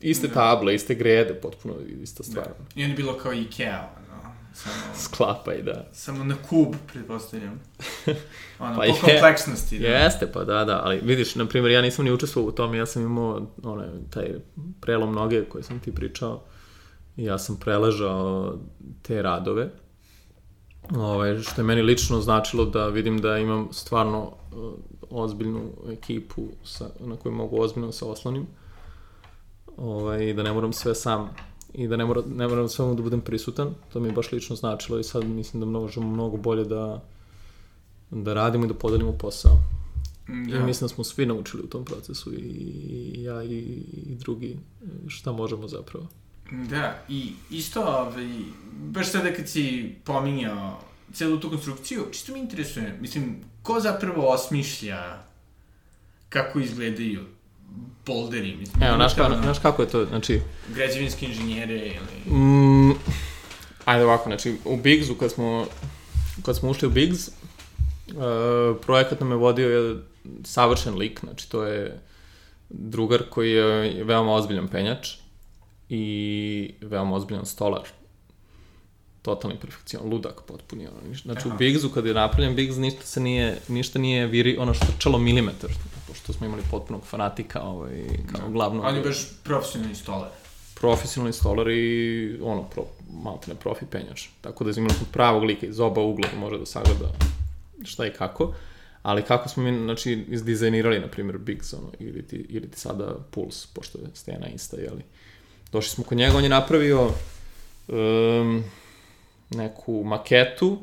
Speaker 2: Iste table, iste grede, potpuno ista stvar.
Speaker 1: I onda je bilo kao Ikea, ono, samo,
Speaker 2: Sklapaj, da.
Speaker 1: samo na kub, pretpostavljam. Ono,
Speaker 2: Pa
Speaker 1: po
Speaker 2: je.
Speaker 1: kompleksnosti, da.
Speaker 2: Jeste, pa da, da, ali vidiš, na primjer, ja nisam ni učestvovao u tome, ja sam imao onaj, taj prelom noge koji sam ti pričao ja sam preležao te radove, ovaj, što je meni lično značilo da vidim da imam stvarno uh, ozbiljnu ekipu sa, na koju mogu ozbiljno da se oslonim, ovaj, da ne moram sve sam i da ne, mora, ne moram svemu da budem prisutan, to mi je baš lično značilo i sad mislim da možemo mnogo bolje da da radimo i da podelimo posao. Da. I mislim da smo svi naučili u tom procesu, i ja i, i drugi, šta možemo zapravo.
Speaker 1: Da, i isto, ovaj, baš sada kad si pominjao celu tu konstrukciju, čisto mi interesuje, mislim, ko zapravo osmišlja kako izgledaju polderi, mislim.
Speaker 2: Evo, znaš, ka, znaš kako je to, znači...
Speaker 1: Građevinske inženjere ili...
Speaker 2: Mm, ajde ovako, znači, u Bigsu, kad smo, kad smo ušli u Bigs, uh, projekat nam je vodio je savršen lik, znači to je drugar koji je veoma ozbiljan penjač i veoma ozbiljan stolar. Totalni perfekcion, ludak potpuni. Ono. Znači Aha. u Bigsu, kada je napravljen Bigs, ništa se nije, ništa nije viri, ono što čelo milimetar, pošto smo imali potpunog fanatika ovaj, kao da. glavno.
Speaker 1: On je baš profesionalni stolar.
Speaker 2: Profesionalni stolar i ono, pro, malo ne profi penjač. Tako da je imali pravog lika iz oba ugla može da sagleda šta i kako. Uh, ali kako smo mi, znači, izdizajnirali, na primjer, Bigs, ono, ili ti, ili ti sada Puls, pošto je Stena Insta, jeli. Došli smo kod njega, on je napravio um, neku maketu,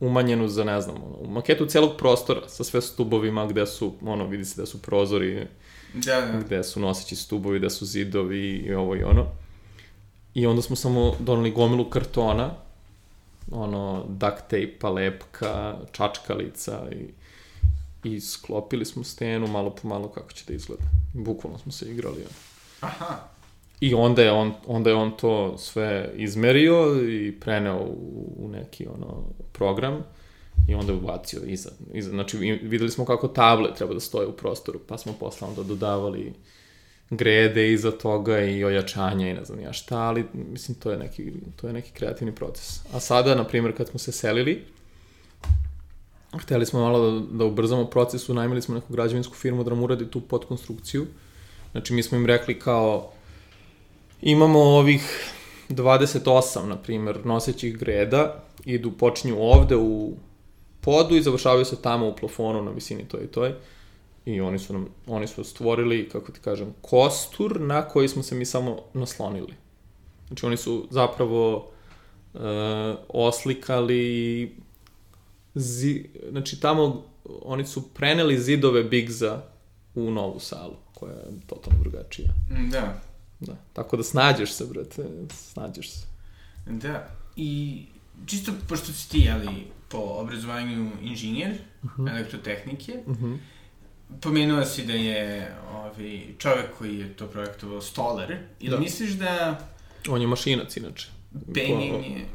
Speaker 2: umanjenu za, ne znam, ono, maketu celog prostora, sa sve stubovima, gde su, ono, vidi se da su prozori,
Speaker 1: da, da.
Speaker 2: gde su noseći stubovi, gde su zidovi i ovo i ono. I onda smo samo donali gomilu kartona, ono, duct tape-a, lepka, čačkalica i i sklopili smo stenu malo po malo kako će da izgleda. Bukvalno smo se igrali.
Speaker 1: Aha.
Speaker 2: I onda je on, onda je on to sve izmerio i preneo u, u neki ono program i onda je ubacio iza, iza. Znači videli smo kako table treba da stoje u prostoru, pa smo posle onda dodavali grede iza toga i ojačanja i ne znam ja šta, ali mislim to je neki, to je neki kreativni proces. A sada, na primjer, kad smo se selili, hteli smo malo da, da ubrzamo proces, unajmili smo neku građevinsku firmu da nam uradi tu podkonstrukciju. Znači, mi smo im rekli kao, imamo ovih 28, na primer, nosećih greda, idu, počinju ovde u podu i završavaju se tamo u plafonu na visini toj i toj. I oni su, nam, oni su stvorili, kako ti kažem, kostur na koji smo se mi samo naslonili. Znači, oni su zapravo uh, oslikali zi, znači tamo oni su preneli zidove Bigza u novu salu, koja je totalno drugačija.
Speaker 1: Da.
Speaker 2: Da, tako da snađeš se, brate, snađeš se.
Speaker 1: Da, i čisto pošto si ti, jeli, po obrazovanju inženjer uh mhm. -huh. elektrotehnike, uh mhm. -huh. pomenuo si da je ovaj, čovek koji je to projektovao stolar, ili da. misliš da...
Speaker 2: On je mašinac, inače.
Speaker 1: Penning je...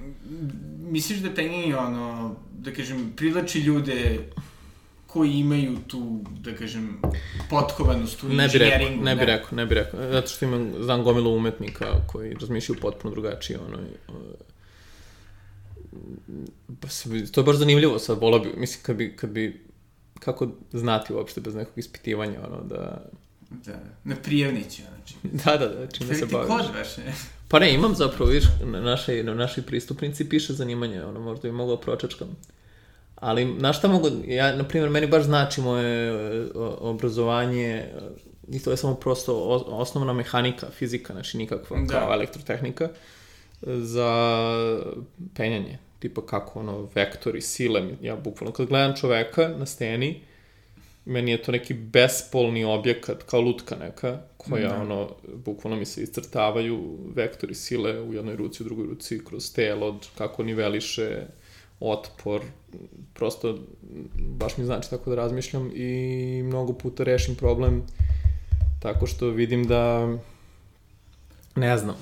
Speaker 1: Misliš da Penning ono, da kažem, privlači ljude koji imaju tu, da kažem, potkovanost u ne bi
Speaker 2: rekao, ne bi rekao, ne bi rekao. Zato što imam, znam gomilu umetnika koji razmišljaju potpuno drugačije, ono, pa to je baš zanimljivo sad, volao bi, mislim, kad bi, kad bi, kako znati uopšte bez nekog ispitivanja, ono, da...
Speaker 1: Da, na prijavniću, znači.
Speaker 2: da, da, da, čime se baviš.
Speaker 1: Kod baš, ne?
Speaker 2: Pa ne, imam zapravo, viš, na našoj, na našoj pristupnici piše zanimanje, ono, možda bi mogao pročačkam. Ali, na šta mogu, ja, na primjer, meni baš znači moje obrazovanje, i to je samo prosto osnovna mehanika, fizika, znači nikakva da. kao elektrotehnika, za penjanje. Tipa kako, ono, vektori, sile, ja bukvalno, kad gledam čoveka na steni, meni je to neki bespolni objekat, kao lutka neka, koja, da. ono, bukvalno mi se iscrtavaju vektori sile u jednoj ruci, u drugoj ruci, kroz telo, kako niveliše otpor, prosto baš mi znači tako da razmišljam i mnogo puta rešim problem tako što vidim da ne znam,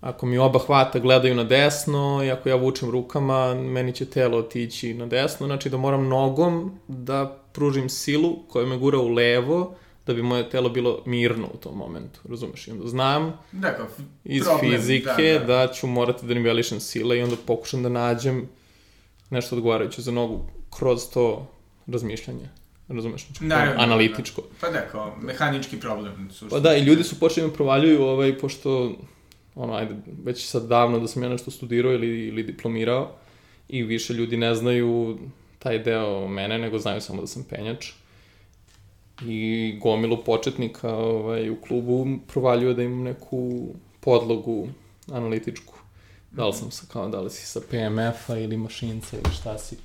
Speaker 2: ako mi oba hvata gledaju na desno i ako ja vučem rukama, meni će telo otići na desno, znači da moram nogom da pružim silu koja me gura u levo, da bi moje telo bilo mirno u tom momentu, razumeš? I onda znam
Speaker 1: kao
Speaker 2: iz problem, fizike da, da. da ću morati da nivelišem sile i onda pokušam da nađem nešto odgovarajuće za nogu kroz to razmišljanje. Razumeš? Znači, da, analitičko.
Speaker 1: Pa da, kao mehanički problem.
Speaker 2: Suštvo. Pa da, i ljudi su počeli da provaljuju, ovaj, pošto, ono, ajde, već sad davno da sam ja nešto studirao ili, ili diplomirao i više ljudi ne znaju taj deo mene, nego znaju samo da sam penjač. I gomilu početnika ovaj, u klubu provaljuje da imam neku podlogu analitičku. Da li sam sa, kao, da li si sa PMF-a ili mašinca ili šta si.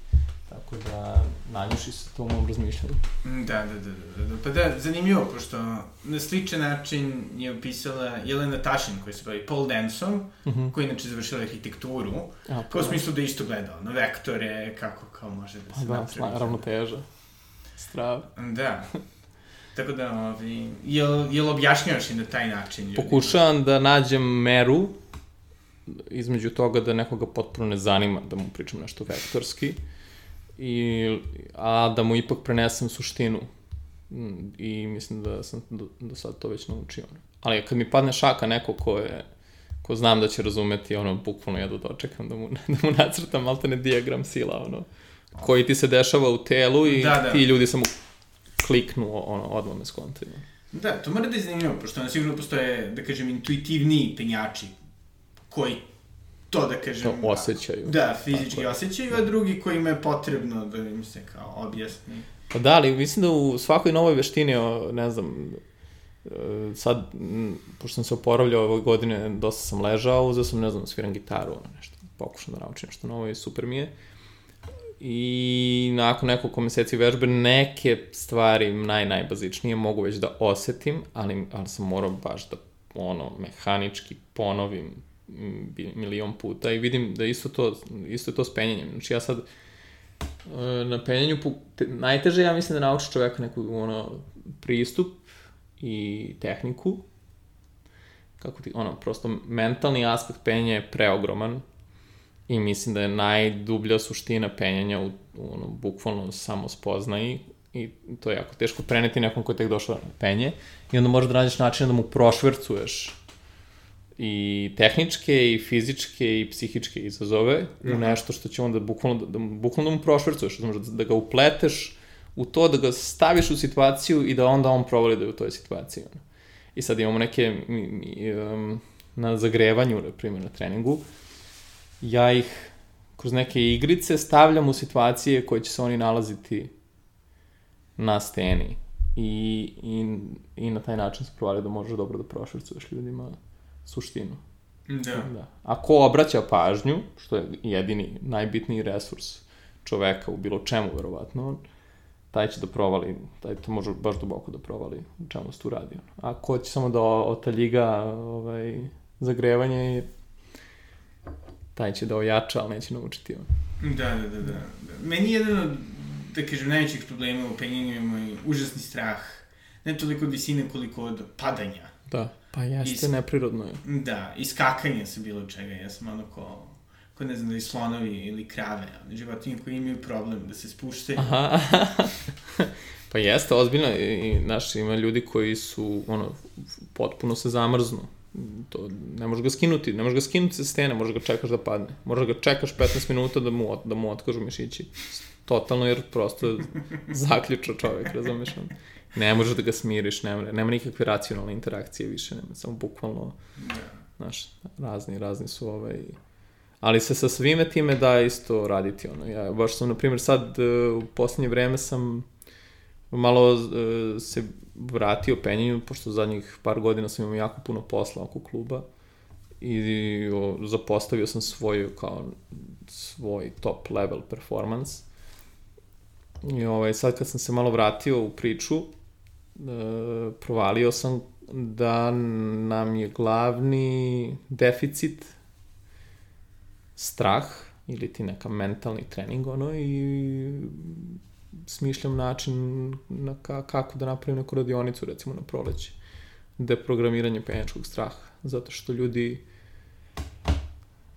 Speaker 2: Tako da, nanjuši se to u mom razmišljanju.
Speaker 1: Da, da, da, da, da. Pa da, zanimljivo, pošto na sličan način je opisala Jelena Tašin, koja se bavi pole dance-om,
Speaker 2: Uh -huh.
Speaker 1: koja je inače završila arhitekturu,
Speaker 2: A,
Speaker 1: kao u smislu da isto gledao na vektore, kako kao može da
Speaker 2: Pa
Speaker 1: se
Speaker 2: da,
Speaker 1: napravi.
Speaker 2: sla, ravnoteža. Strava.
Speaker 1: Da. Tako da, ovi, jel, jel objašnjavaš i na taj način ljudima?
Speaker 2: Pokušavam da nađem meru između toga da nekoga potpuno ne zanima da mu pričam nešto vektorski, i, a da mu ipak prenesem suštinu. Mm, I mislim da sam do, do sad to već naučio. Ali kad mi padne šaka neko ko je ko znam da će razumeti, ono, bukvalno ja da dočekam da mu, da mu nacrtam maltene diagram sila, ono, koji ti se dešava u telu i
Speaker 1: Da, da.
Speaker 2: ti ljudi samo kliknu, ono, odmah me skontaju.
Speaker 1: Da, to mora da je zanimljivo, pošto ono sigurno postoje, da kažem, intuitivniji penjači koji to, da kažem...
Speaker 2: To osjećaju.
Speaker 1: Da, fizički
Speaker 2: Tako je.
Speaker 1: osjećaju, a drugi kojima je potrebno da im se kao objasni.
Speaker 2: Pa da, ali mislim da u svakoj novoj veštini, ne znam, e, sad, pošto sam se oporavljao ove godine, dosta sam ležao, uzeo sam, ne znam, sviram gitaru, ono nešto, pokušam da naučim nešto novo i super mi je. I nakon nekoliko meseci vežbe neke stvari naj, najbazičnije mogu već da osetim, ali, ali sam morao baš da ono, mehanički ponovim milion puta i vidim da isto to, isto je to s penjanjem. Znači ja sad e, na penjanju, najteže ja mislim da naučiš čoveka neku ono, pristup i tehniku, kako ti, ono, prosto mentalni aspekt penjanja je preogroman i mislim da je najdublja suština penjanja u, u ono, bukvalno samo spoznaji i to je jako teško preneti nekom ko je tek došao na penje i onda možeš da nađeš način da mu prošvercuješ i tehničke i fizičke i psihičke izazove u nešto što će onda bukvalno da, da, bukvalno da mu prošvercuješ, znači da, da ga upleteš u to, da ga staviš u situaciju i da onda on provali da je u toj situaciji. I sad imamo neke mi, mi, um, na zagrevanju, na primjer na treningu, ja ih kroz neke igrice stavljam u situacije koje će se oni nalaziti na steni. I, i, i na taj način se provali da možeš dobro da prošvercuješ ljudima suštinu.
Speaker 1: Da.
Speaker 2: Da. Ako obraća pažnju, što je jedini, najbitniji resurs čoveka u bilo čemu, verovatno, taj će da provali, taj to može baš duboko da provali u čemu se tu radi. ono. Ako će samo da otaljiga ovaj, zagrevanje, taj će da ojača, ali neće naučiti. Ono.
Speaker 1: Da, da, da, da. Meni je jedan od, da kažem, najvećih problema u penjenju je moj užasni strah. Ne toliko od visine koliko od padanja.
Speaker 2: Da, pa jeste,
Speaker 1: Is-
Speaker 2: neprirodno je.
Speaker 1: Da, i skakanja sa bilo čega. Ja sam ono ko, ko ne znam da i slonovi ili krave, ali životinje koji imaju problem da se spuštaju.
Speaker 2: Aha. pa jeste, ozbiljno. I, znaš, ima ljudi koji su, ono, potpuno se zamrznu. To, ne možeš ga skinuti, ne možeš ga skinuti sa stene, možeš ga čekaš da padne. Možeš ga čekaš 15 minuta da mu, da mu otkažu mišići. Totalno, jer prosto zaključa čovek, razumeš? ono. Ne možeš da ga smiriš, nema, nema nikakve racionalne interakcije više, nema, samo bukvalno, znaš, razni, razni su ovaj... Ali se sa svime time da isto raditi, ono. Ja baš sam, na primjer, sad e, u poslednje vreme sam malo e, se vratio penjanju, pošto zadnjih par godina sam imao jako puno posla oko kluba i o, zapostavio sam svoj kao svoj top level performance. I ovaj, sad kad sam se malo vratio u priču, provalio sam da nam je glavni deficit strah ili ti neka mentalni trening ono i smišljam način na ka, kako da napravim neku radionicu recimo na proleće. Deprogramiranje penjačkog straha zato što ljudi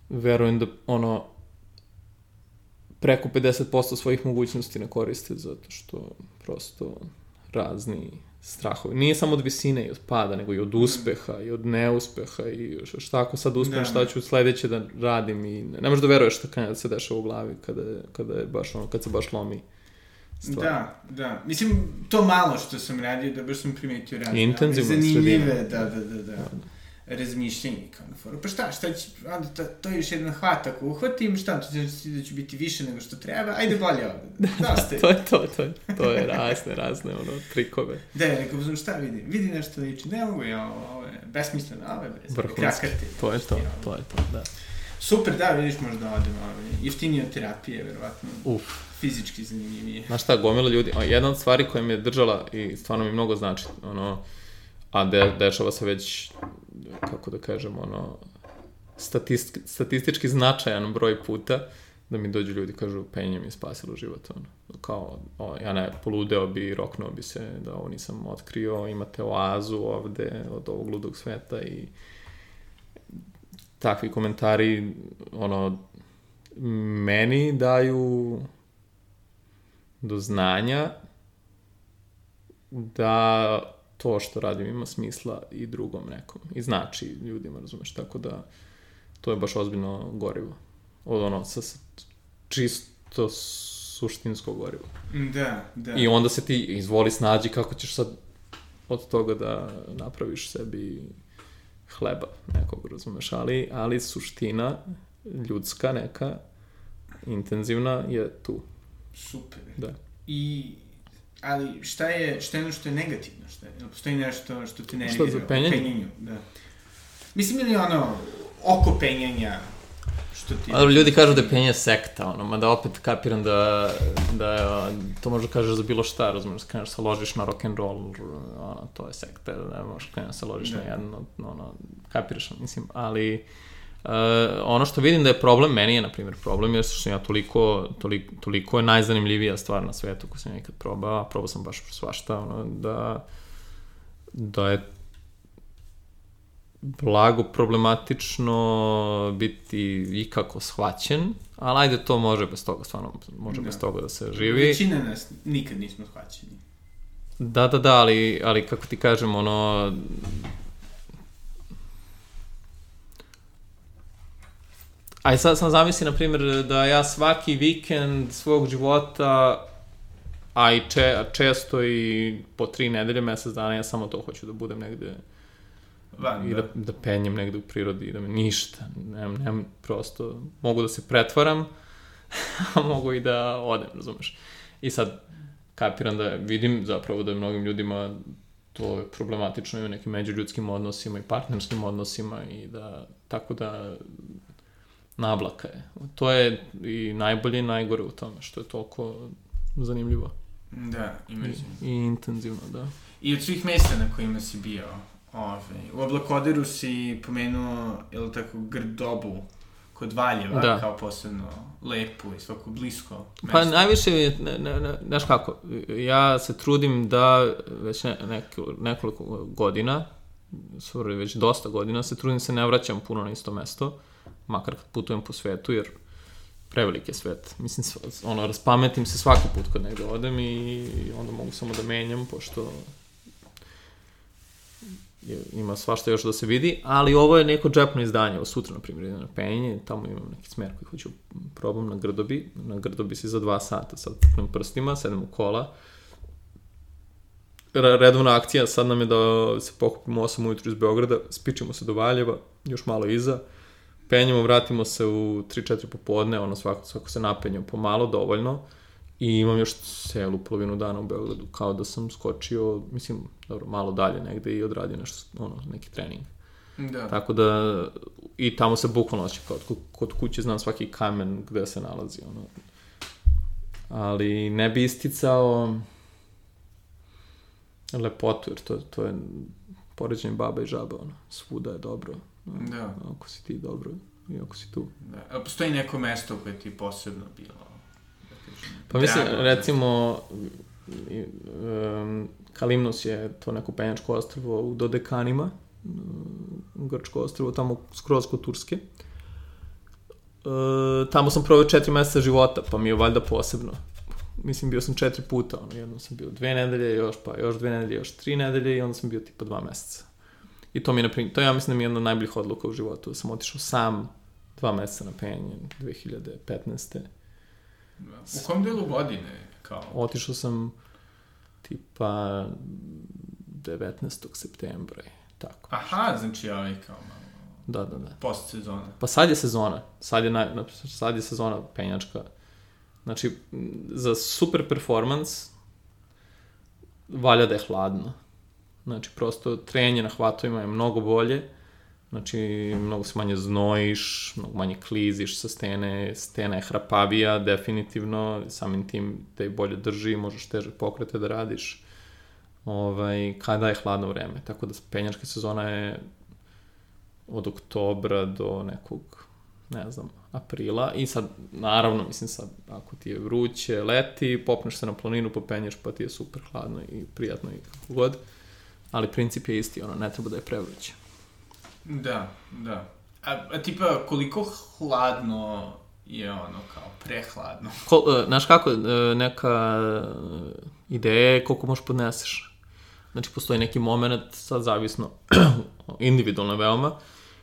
Speaker 2: verujem da ono preko 50% svojih mogućnosti ne koriste zato što prosto razni strahovi. Nije samo od visine i od pada, nego i od uspeha i od neuspeha i šta ako sad uspem,
Speaker 1: Da.
Speaker 2: šta ću sledeće da radim i ne, ne možeš da veruješ šta kada se dešava u glavi kada, je, kada je baš ono, kad se baš lomi stvar.
Speaker 1: Da, da. Mislim, to malo što sam radio, da baš sam primetio razne.
Speaker 2: Intenzivna
Speaker 1: ali Zanimljive,
Speaker 2: sredina.
Speaker 1: da, da, da, da. Razmišljanje kao na foru. Pa šta, šta će, onda to, to je još jedan hvat, ako uhvatim, šta, to će da ću biti više nego što treba, ajde bolje ovde. Dosta je.
Speaker 2: to je to, to je, to je razne, razne ono, trikove.
Speaker 1: Da, ja rekao, znam šta vidi, vidi nešto liči, ne mogu ja, ovo, je besmisleno, ovo je
Speaker 2: Vrhunski.
Speaker 1: krakate.
Speaker 2: To je to, to je to, da.
Speaker 1: Super, da, vidiš možda odem, ovaj, jeftinije od terapije, verovatno.
Speaker 2: Uf.
Speaker 1: Fizički zanimljivije.
Speaker 2: Znaš šta, gomila ljudi, jedna od stvari koja mi je držala i stvarno mi mnogo znači, ono, a de, dešava se već, kako da kažem, ono, statist, statistički značajan broj puta, da mi dođu ljudi kažu penje mi je spasilo život ono. kao o, ja ne poludeo bi roknuo bi se da ovo nisam otkrio imate oazu ovde od ovog ludog sveta i takvi komentari ono meni daju do znanja da to što radim ima smisla i drugom nekom i znači ljudima razumeš tako da to je baš ozbiljno gorivo od ono, sa, sa čisto suštinsko gorivo.
Speaker 1: Da, da.
Speaker 2: I onda se ti izvoli snađi kako ćeš sad od toga da napraviš sebi hleba nekog, razumeš, ali, ali suština ljudska neka, intenzivna je tu.
Speaker 1: Super.
Speaker 2: Da.
Speaker 1: I, ali šta je, šta je ono što je negativno? Šta je, postoji nešto što te nervira?
Speaker 2: Šta za penjanje?
Speaker 1: penjanju, da. Mislim ili ono, oko penjanja, što ti...
Speaker 2: Ali ljudi kažu da je penje sekta, ono, mada opet kapiram da, da je, to možda kažeš za bilo šta, razumiješ, kreneš se ložiš na rock and roll, ono, to je sekta, da možeš kreneš se ložiš na jedno, ono, kapiraš, mislim, ali... Uh, ono što vidim da je problem, meni je, na primjer, problem, jer što sam ja toliko, toliko, toliko je najzanimljivija stvar na svetu koju sam ja ikad probao, a probao sam baš svašta, ono, da, da je blago problematično biti ikako shvaćen, ali ajde to može bez toga, stvarno može da. bez toga da se živi.
Speaker 1: Većina nas nikad nismo shvaćeni.
Speaker 2: Da, da, da, ali, ali kako ti kažem, ono... Aj sad sam zamisli, na primjer, da ja svaki vikend svog života, a i če, često i po tri nedelje, mesec dana, ja samo to hoću da budem negde
Speaker 1: Van,
Speaker 2: i da, da penjem negde u prirodi i da me ništa, nemam, nemam prosto, mogu da se pretvaram, a mogu i da odem, razumeš. I sad kapiram da vidim zapravo da je mnogim ljudima to je problematično i u nekim međuljudskim odnosima i partnerskim odnosima i da, tako da nablaka je. To je i najbolje i najgore u tome, što je toliko zanimljivo.
Speaker 1: Da, imenzivno.
Speaker 2: I, I intenzivno, da.
Speaker 1: I od svih mesta na kojima si bio, Ove, u Oblakoderu si pomenuo, je li tako, Grdobu kod Valjeva, da. kao posebno lepo i svako blisko
Speaker 2: mesto. Pa najviše, ne, ne, ne, znaš kako, ja se trudim da već ne, neko, nekoliko godina, sorry, već dosta godina, se trudim da se ne vraćam puno na isto mesto, makar kad putujem po svetu, jer prevelik je svet. Mislim, ono, raspametim se svaki put kad negde odem i onda mogu samo da menjam, pošto ima svašta još da se vidi, ali ovo je neko džepno izdanje, ovo sutra, na primjer, na penje, tamo imam neki smer koji hoću probam na Grdobi, na Grdobi si za dva sata, sad puknem prstima, sedem u kola, redovna akcija, sad nam je da se pokupimo 8 ujutru iz Beograda, spičimo se do Valjeva, još malo iza, penjemo, vratimo se u 3-4 popodne, ono svako, svako se napenjamo pomalo, dovoljno, I imam još celu polovinu dana u Beogradu, kao da sam skočio, mislim, dobro, malo dalje negde i odradio nešto, ono, neki trening.
Speaker 1: Da.
Speaker 2: Tako da, i tamo se bukvalno osjeća kao kod, kod kuće znam svaki kamen gde se nalazi, ono. Ali ne bi isticao lepotu, jer to, to je poređenje baba i žaba, ono, svuda je dobro.
Speaker 1: Da.
Speaker 2: Ako si ti dobro i ako si tu.
Speaker 1: Da. A postoji neko mesto koje ti posebno bilo
Speaker 2: Pa mislim, Drago, recimo, um, Kalimnos je to neko penjačko ostrvo u Dodekanima, grčko ostrvo, tamo skroz kod Turske. E, tamo sam proveo četiri meseca života, pa mi je valjda posebno. Mislim, bio sam četiri puta, ono, jednom sam bio dve nedelje, još pa još dve nedelje, još tri nedelje i onda sam bio tipa dva meseca. I to mi je, naprimjer, to ja mislim da mi je jedna od najboljih odluka u životu, da sam otišao sam dva meseca na penjanje 2015.
Speaker 1: U kom delu godine? Kao?
Speaker 2: Otišao sam tipa 19. septembra tako.
Speaker 1: Aha, znači ovaj kao malo...
Speaker 2: Da, da, da.
Speaker 1: Post sezona.
Speaker 2: Pa sad je sezona. Sad je, na, sad je sezona penjačka. Znači, za super performans valja da je hladno. Znači, prosto trenje na hvatovima je mnogo bolje Znači, mnogo se manje znojiš, mnogo manje kliziš sa stene, stena je hrapavija, definitivno, samim tim te bolje drži, možeš teže pokrete da radiš ovaj, kada je hladno vreme. Tako da penjačka sezona je od oktobra do nekog, ne znam, aprila i sad, naravno, mislim sad, ako ti je vruće, leti, popneš se na planinu, popenješ, pa ti je super hladno i prijatno i kako god. Ali princip je isti, ono, ne treba da je prevruće.
Speaker 1: Da, da. A, a tipa, koliko hladno je ono, kao prehladno?
Speaker 2: Ko, uh, znaš kako, uh, neka ideja je koliko možeš podneseš. Znači, postoji neki moment, sad zavisno, individualno veoma,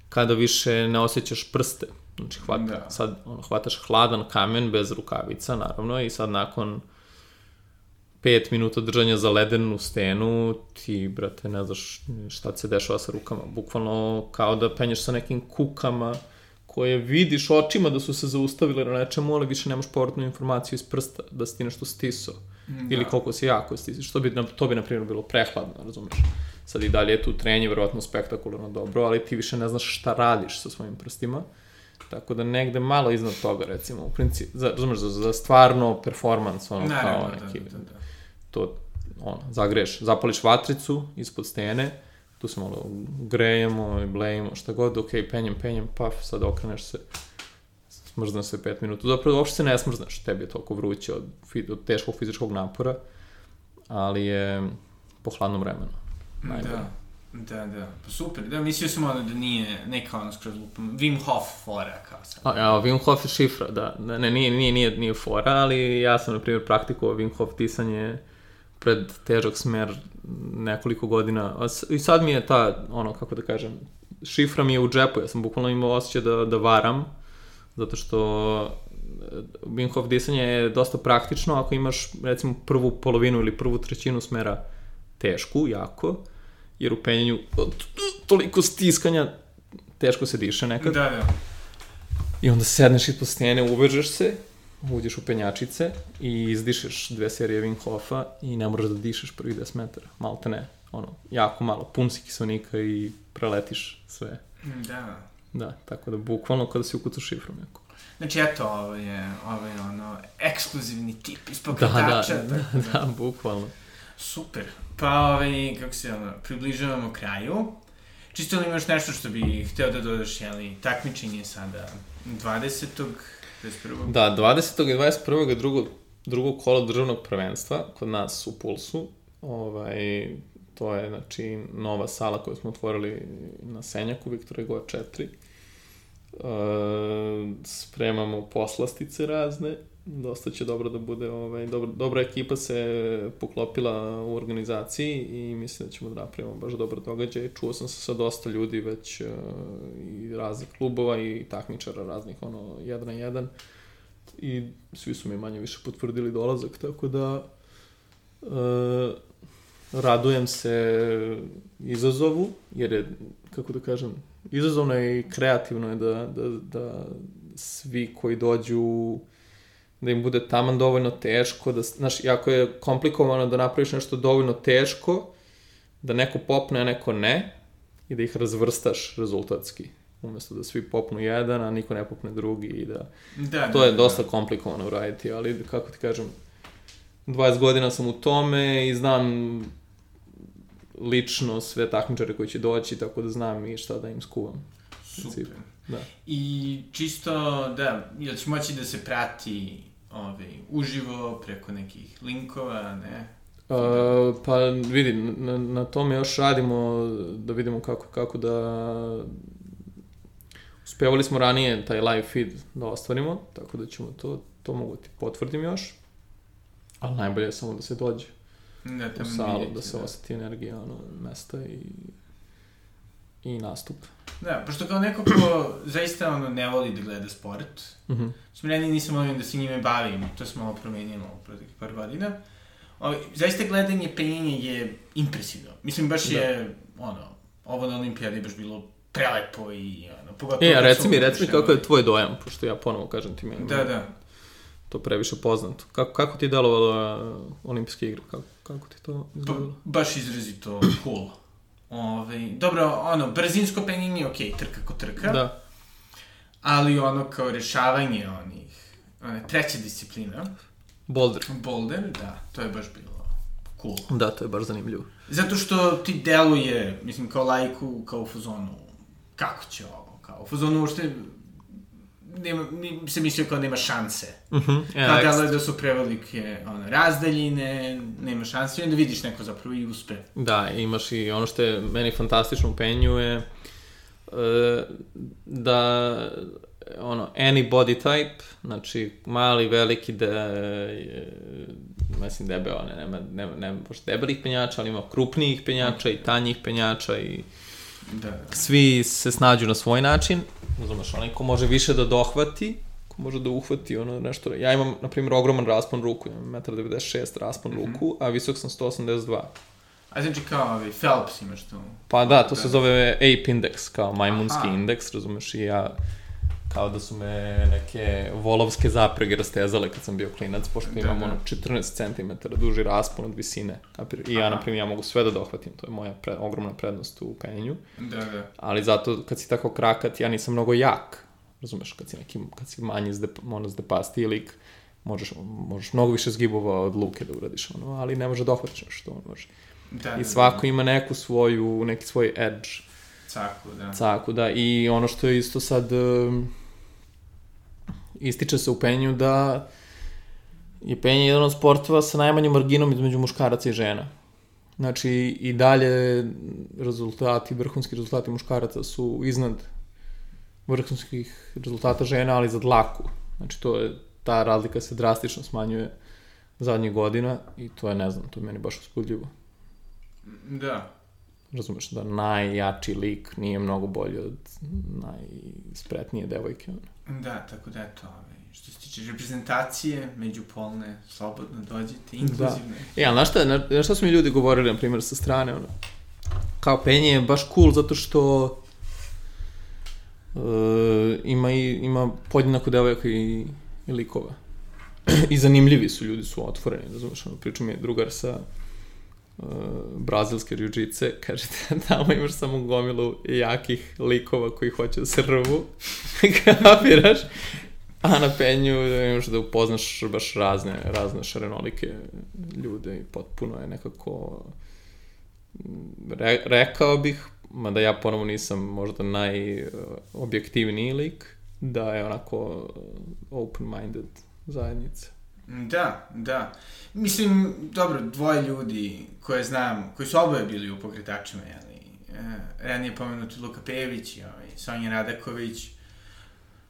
Speaker 2: kada više ne osjećaš prste. Znači, hvata, da. sad ono, hvataš hladan kamen bez rukavica, naravno, i sad nakon 5 minuta držanja za ledenu stenu, ti, brate, ne znaš šta se dešava sa rukama. Bukvalno kao da penješ sa nekim kukama koje vidiš očima da su se zaustavile na nečemu, ali više nemaš povratnu informaciju iz prsta, da si ti nešto stisao. Da. Ili koliko si jako stisao. Što bi, to bi, na primjer, bilo prehladno, razumeš? Sad i dalje je tu trenje, verovatno spektakularno dobro, ali ti više ne znaš šta radiš sa svojim prstima. Tako da negde malo iznad toga, recimo, u principu, za, razumeš, za, za stvarno performans, ono, ne, kao ne, neki, da, da, da. To, ono, zagreš, zapališ vatricu ispod stene, tu se malo grejemo i blejemo, šta god, ok, penjem, penjem, paf, sad okreneš se, smrzne se 5 minuta. Zapravo, uopšte se ne smrzneš, tebi je toliko vruće od, od teškog fizičkog napora, ali je po hladnom vremenu.
Speaker 1: Najbolje. Da. Da, da. Pa super. Da, mislio sam ono da nije neka ono skroz lupam. Wim Hof fora kao sad.
Speaker 2: A, ja, Wim Hof je šifra, da. Ne, nije, nije, nije, nije fora, ali ja sam, na primjer, praktikovao Wim Hof disanje pred težak smer nekoliko godina. I sad mi je ta, ono, kako da kažem, šifra mi je u džepu. Ja sam bukvalno imao osjećaj da, da varam, zato što e, Wim Hof disanje je dosta praktično ako imaš, recimo, prvu polovinu ili prvu trećinu smera tešku, jako, jer u penjanju toliko stiskanja teško se diše nekad.
Speaker 1: Da, da.
Speaker 2: I onda sedneš ispod stene, uvežeš se, uđeš u penjačice i izdišeš dve serije Wim Hofa i ne moraš da dišeš prvi 10 metara. Malo te ne, ono, jako malo, pun si kiselnika i preletiš sve.
Speaker 1: Da.
Speaker 2: Da, tako da bukvalno kada si ukucaš šifru neko.
Speaker 1: Znači, eto, ovo je, ovo je ono, ekskluzivni tip iz pokretača.
Speaker 2: Da, da, da, da, da, bukvalno.
Speaker 1: Super. Pa, ovaj, kako se ono, približavamo kraju. Čisto li imaš nešto što bi hteo da dodaš, jeli, takmičenje sada 20. 21.
Speaker 2: Da, 20. i 21. drugo, drugo kolo državnog prvenstva kod nas u Pulsu. Ovaj, to je, znači, nova sala koju smo otvorili na Senjaku, Viktora Ego 4. Uh, spremamo poslastice razne dosta će dobro da bude, ovaj, dobra, dobra ekipa se poklopila u organizaciji i mislim da ćemo da napravimo baš dobar događaj. Čuo sam se sa dosta ljudi već uh, i raznih klubova i takmičara raznih, ono, jedan na jedan i svi su mi manje više potvrdili dolazak, tako da uh, radujem se izazovu, jer je, kako da kažem, izazovno je i kreativno je da, da, da svi koji dođu da im bude taman dovoljno teško, da, znaš, jako je komplikovano da napraviš nešto dovoljno teško, da neko popne, a neko ne, i da ih razvrstaš rezultatski umesto da svi popnu jedan, a niko ne popne drugi i da... da to da, je da, dosta da. komplikovano uraditi, ali kako ti kažem, 20 godina sam u tome i znam lično sve takmičare koji će doći, tako da znam i šta da im skuvam.
Speaker 1: Super. Da. I čisto, da, jel će moći da se prati ovaj, uživo preko nekih linkova, ne?
Speaker 2: Uh, pa vidi, na, na tome još radimo da vidimo kako, kako da uspevali smo ranije taj live feed da ostvarimo, tako da ćemo to, to mogu ti potvrdim još, ali najbolje je samo da se dođe da, u salu, da se da. osjeti energija ono, mesta i i nastup.
Speaker 1: Da, pošto kao neko ko zaista ono ne voli da gleda sport, mm -hmm. smreni nisam volim da se njime bavim, to smo malo promenilo u proteklih par godina. O, zaista gledanje penjenja je impresivno. Mislim, baš da. je, ono, ovo na olimpijadi baš bilo prelepo i, ono,
Speaker 2: pogotovo... E, a reci mi, reci mi kako je tvoj dojam, pošto ja ponovo kažem ti meni.
Speaker 1: Da, da.
Speaker 2: To previše poznato. Kako, kako ti je delovalo olimpijske igre? Kako, kako ti to
Speaker 1: izgledalo? Ba, baš izrazito cool Ove, dobro, ono, brzinsko penjanje je okej, trka ko trka.
Speaker 2: Da.
Speaker 1: Ali ono kao rešavanje onih, one, treća disciplina,
Speaker 2: Boulder.
Speaker 1: boulder, da, to je baš bilo cool.
Speaker 2: Da, to je baš zanimljivo.
Speaker 1: Zato što ti deluje, mislim, kao lajku, kao u fazonu, kako će ovo, kao u fazonu uopšte, nema, ni, se mislio kao nema šanse.
Speaker 2: Uh -huh.
Speaker 1: deluje da su prevelike ono, razdaljine, nema šanse i onda vidiš neko zapravo i uspe.
Speaker 2: Da, imaš i ono što je meni fantastično u penju je e, da ono, any body type, znači mali, veliki, de, je, mislim debeo, ne, nema, nema, nema baš debelih penjača, ali ima krupnijih penjača i tanjih penjača i
Speaker 1: Da, da.
Speaker 2: svi se snađu na svoj način, razumeš, onaj ko može više da dohvati, ko može da uhvati ono nešto, ja imam, na primjer, ogroman raspon ruku, imam 1,96 raspon ruku, a visok sam 182.
Speaker 1: A znači kao ovi Phelps imaš tu.
Speaker 2: Pa da, to se zove ape index, kao majmunski
Speaker 1: Aha.
Speaker 2: indeks, razumeš, i ja kao da su me neke volovske zaprege rastezale kad sam bio klinac, pošto
Speaker 1: Da,
Speaker 2: imam
Speaker 1: da.
Speaker 2: ono 14 cm duži raspon od visine. I ja, na primjer, ja mogu sve da dohvatim, to je moja pre, ogromna prednost u penju.
Speaker 1: Da, da.
Speaker 2: Ali zato, kad si tako krakat, ja nisam mnogo jak. Razumeš, kad si, neki, kad si manji zdep, ono, zdepasti lik, možeš, možeš mnogo više zgibova od luke da uradiš, ono, ali ne može da dohvatiš što on može.
Speaker 1: Da,
Speaker 2: I
Speaker 1: da,
Speaker 2: svako ima neku svoju, neki svoj edge
Speaker 1: Caku, da.
Speaker 2: caku, da. I ono što je isto sad um, ističe se u penju da je penje jedan od sportova sa najmanjom marginom između muškaraca i žena. Znači, i dalje rezultati, vrhunski rezultati muškaraca su iznad vrhunskih rezultata žena, ali za dlaku. Znači, to je, ta razlika se drastično smanjuje zadnjih godina i to je, ne znam, to je meni baš uspudljivo.
Speaker 1: Da.
Speaker 2: Razumeš da najjači lik nije mnogo bolji od najspretnije devojke.
Speaker 1: Da, tako da eto, ovaj, što se tiče reprezentacije, međupolne, slobodno dođite, inkluzivne.
Speaker 2: E, ali znaš šta, na, šta su mi ljudi govorili, na primjer, sa strane, ono, kao penje je baš cool zato što uh, ima, i, ima podjednako devojaka i, i likova. I zanimljivi su, ljudi su otvoreni, razumeš, ono, priča mi je drugar sa brazilske jiu-jitse, kaže da tamo imaš samo gomilu jakih likova koji hoće da se rvu, kapiraš, a na penju imaš da upoznaš baš razne, razne šarenolike ljude i potpuno je nekako re, rekao bih, mada ja ponovo nisam možda najobjektivniji lik, da je onako uh, open-minded zajednica.
Speaker 1: Da, da. Mislim, dobro, dvoje ljudi koje znam, koji su oboje bili u pokretačima, jeli, e, ranije pomenuti Luka Pejević i ovaj, Sonja Radaković,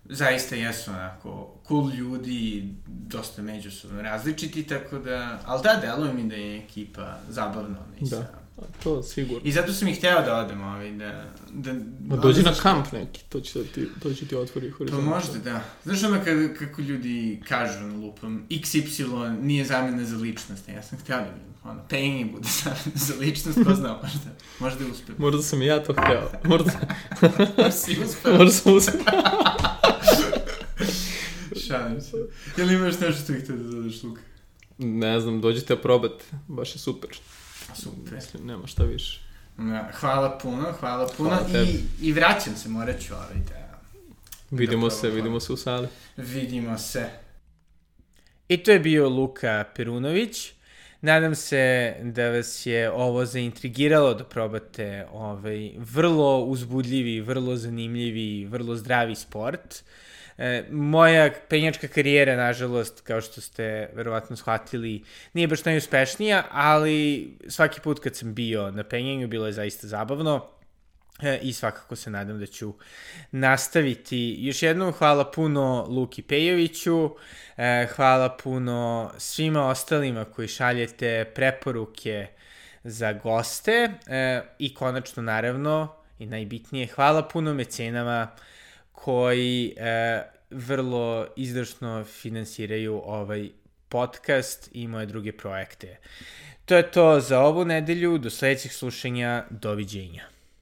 Speaker 1: zaista jesu onako cool ljudi, dosta međusobno različiti, tako da, ali da, deluje mi da je ekipa zabavna. ona i
Speaker 2: Da. To sigurno.
Speaker 1: I zato sam i hteo da odem, ovaj, da... da
Speaker 2: Ma dođi na kamp neki, to će, da ti, to će ti otvori
Speaker 1: Pa
Speaker 2: horizont.
Speaker 1: možda, da. Znaš ono kada, kako ljudi kažu na lupom, XY nije zamena za ličnost, ja sam htio da mi, ono, penje bude zamena za ličnost, ko zna, možda, možda je uspeo.
Speaker 2: Možda sam i ja to hteo. Možda,
Speaker 1: Možda si uspeo.
Speaker 2: možda sam uspio.
Speaker 1: Šalim se. Jel imaš nešto što htio da dodaš, Luka?
Speaker 2: Ne znam, dođite probati, baš je super.
Speaker 1: Super.
Speaker 2: Mislim, nema šta više.
Speaker 1: Ja, hvala puno, hvala puno
Speaker 2: Hvala
Speaker 1: i, i vraćam se, morat ću ovaj da...
Speaker 2: Vidimo
Speaker 1: Da,
Speaker 2: se, vidimo se u sali.
Speaker 1: Vidimo se. I to je bio Luka Perunović. Nadam se da vas je ovo zaintrigiralo da probate ovaj vrlo uzbudljivi, vrlo zanimljivi, vrlo zdravi sport. E, moja penjačka karijera, nažalost, kao što ste verovatno shvatili, nije baš najuspešnija, ali svaki put kad sam bio na penjanju bilo je zaista zabavno. E, i svakako se nadam da ću nastaviti. Još jednom hvala puno Luki Pejoviću, e, hvala puno svima ostalima koji šaljete preporuke za goste e, i konačno naravno i najbitnije hvala puno mecenama koji e, vrlo izdašno finansiraju ovaj podcast i moje druge projekte. To je to za ovu nedelju, do sledećeg slušanja, doviđenja.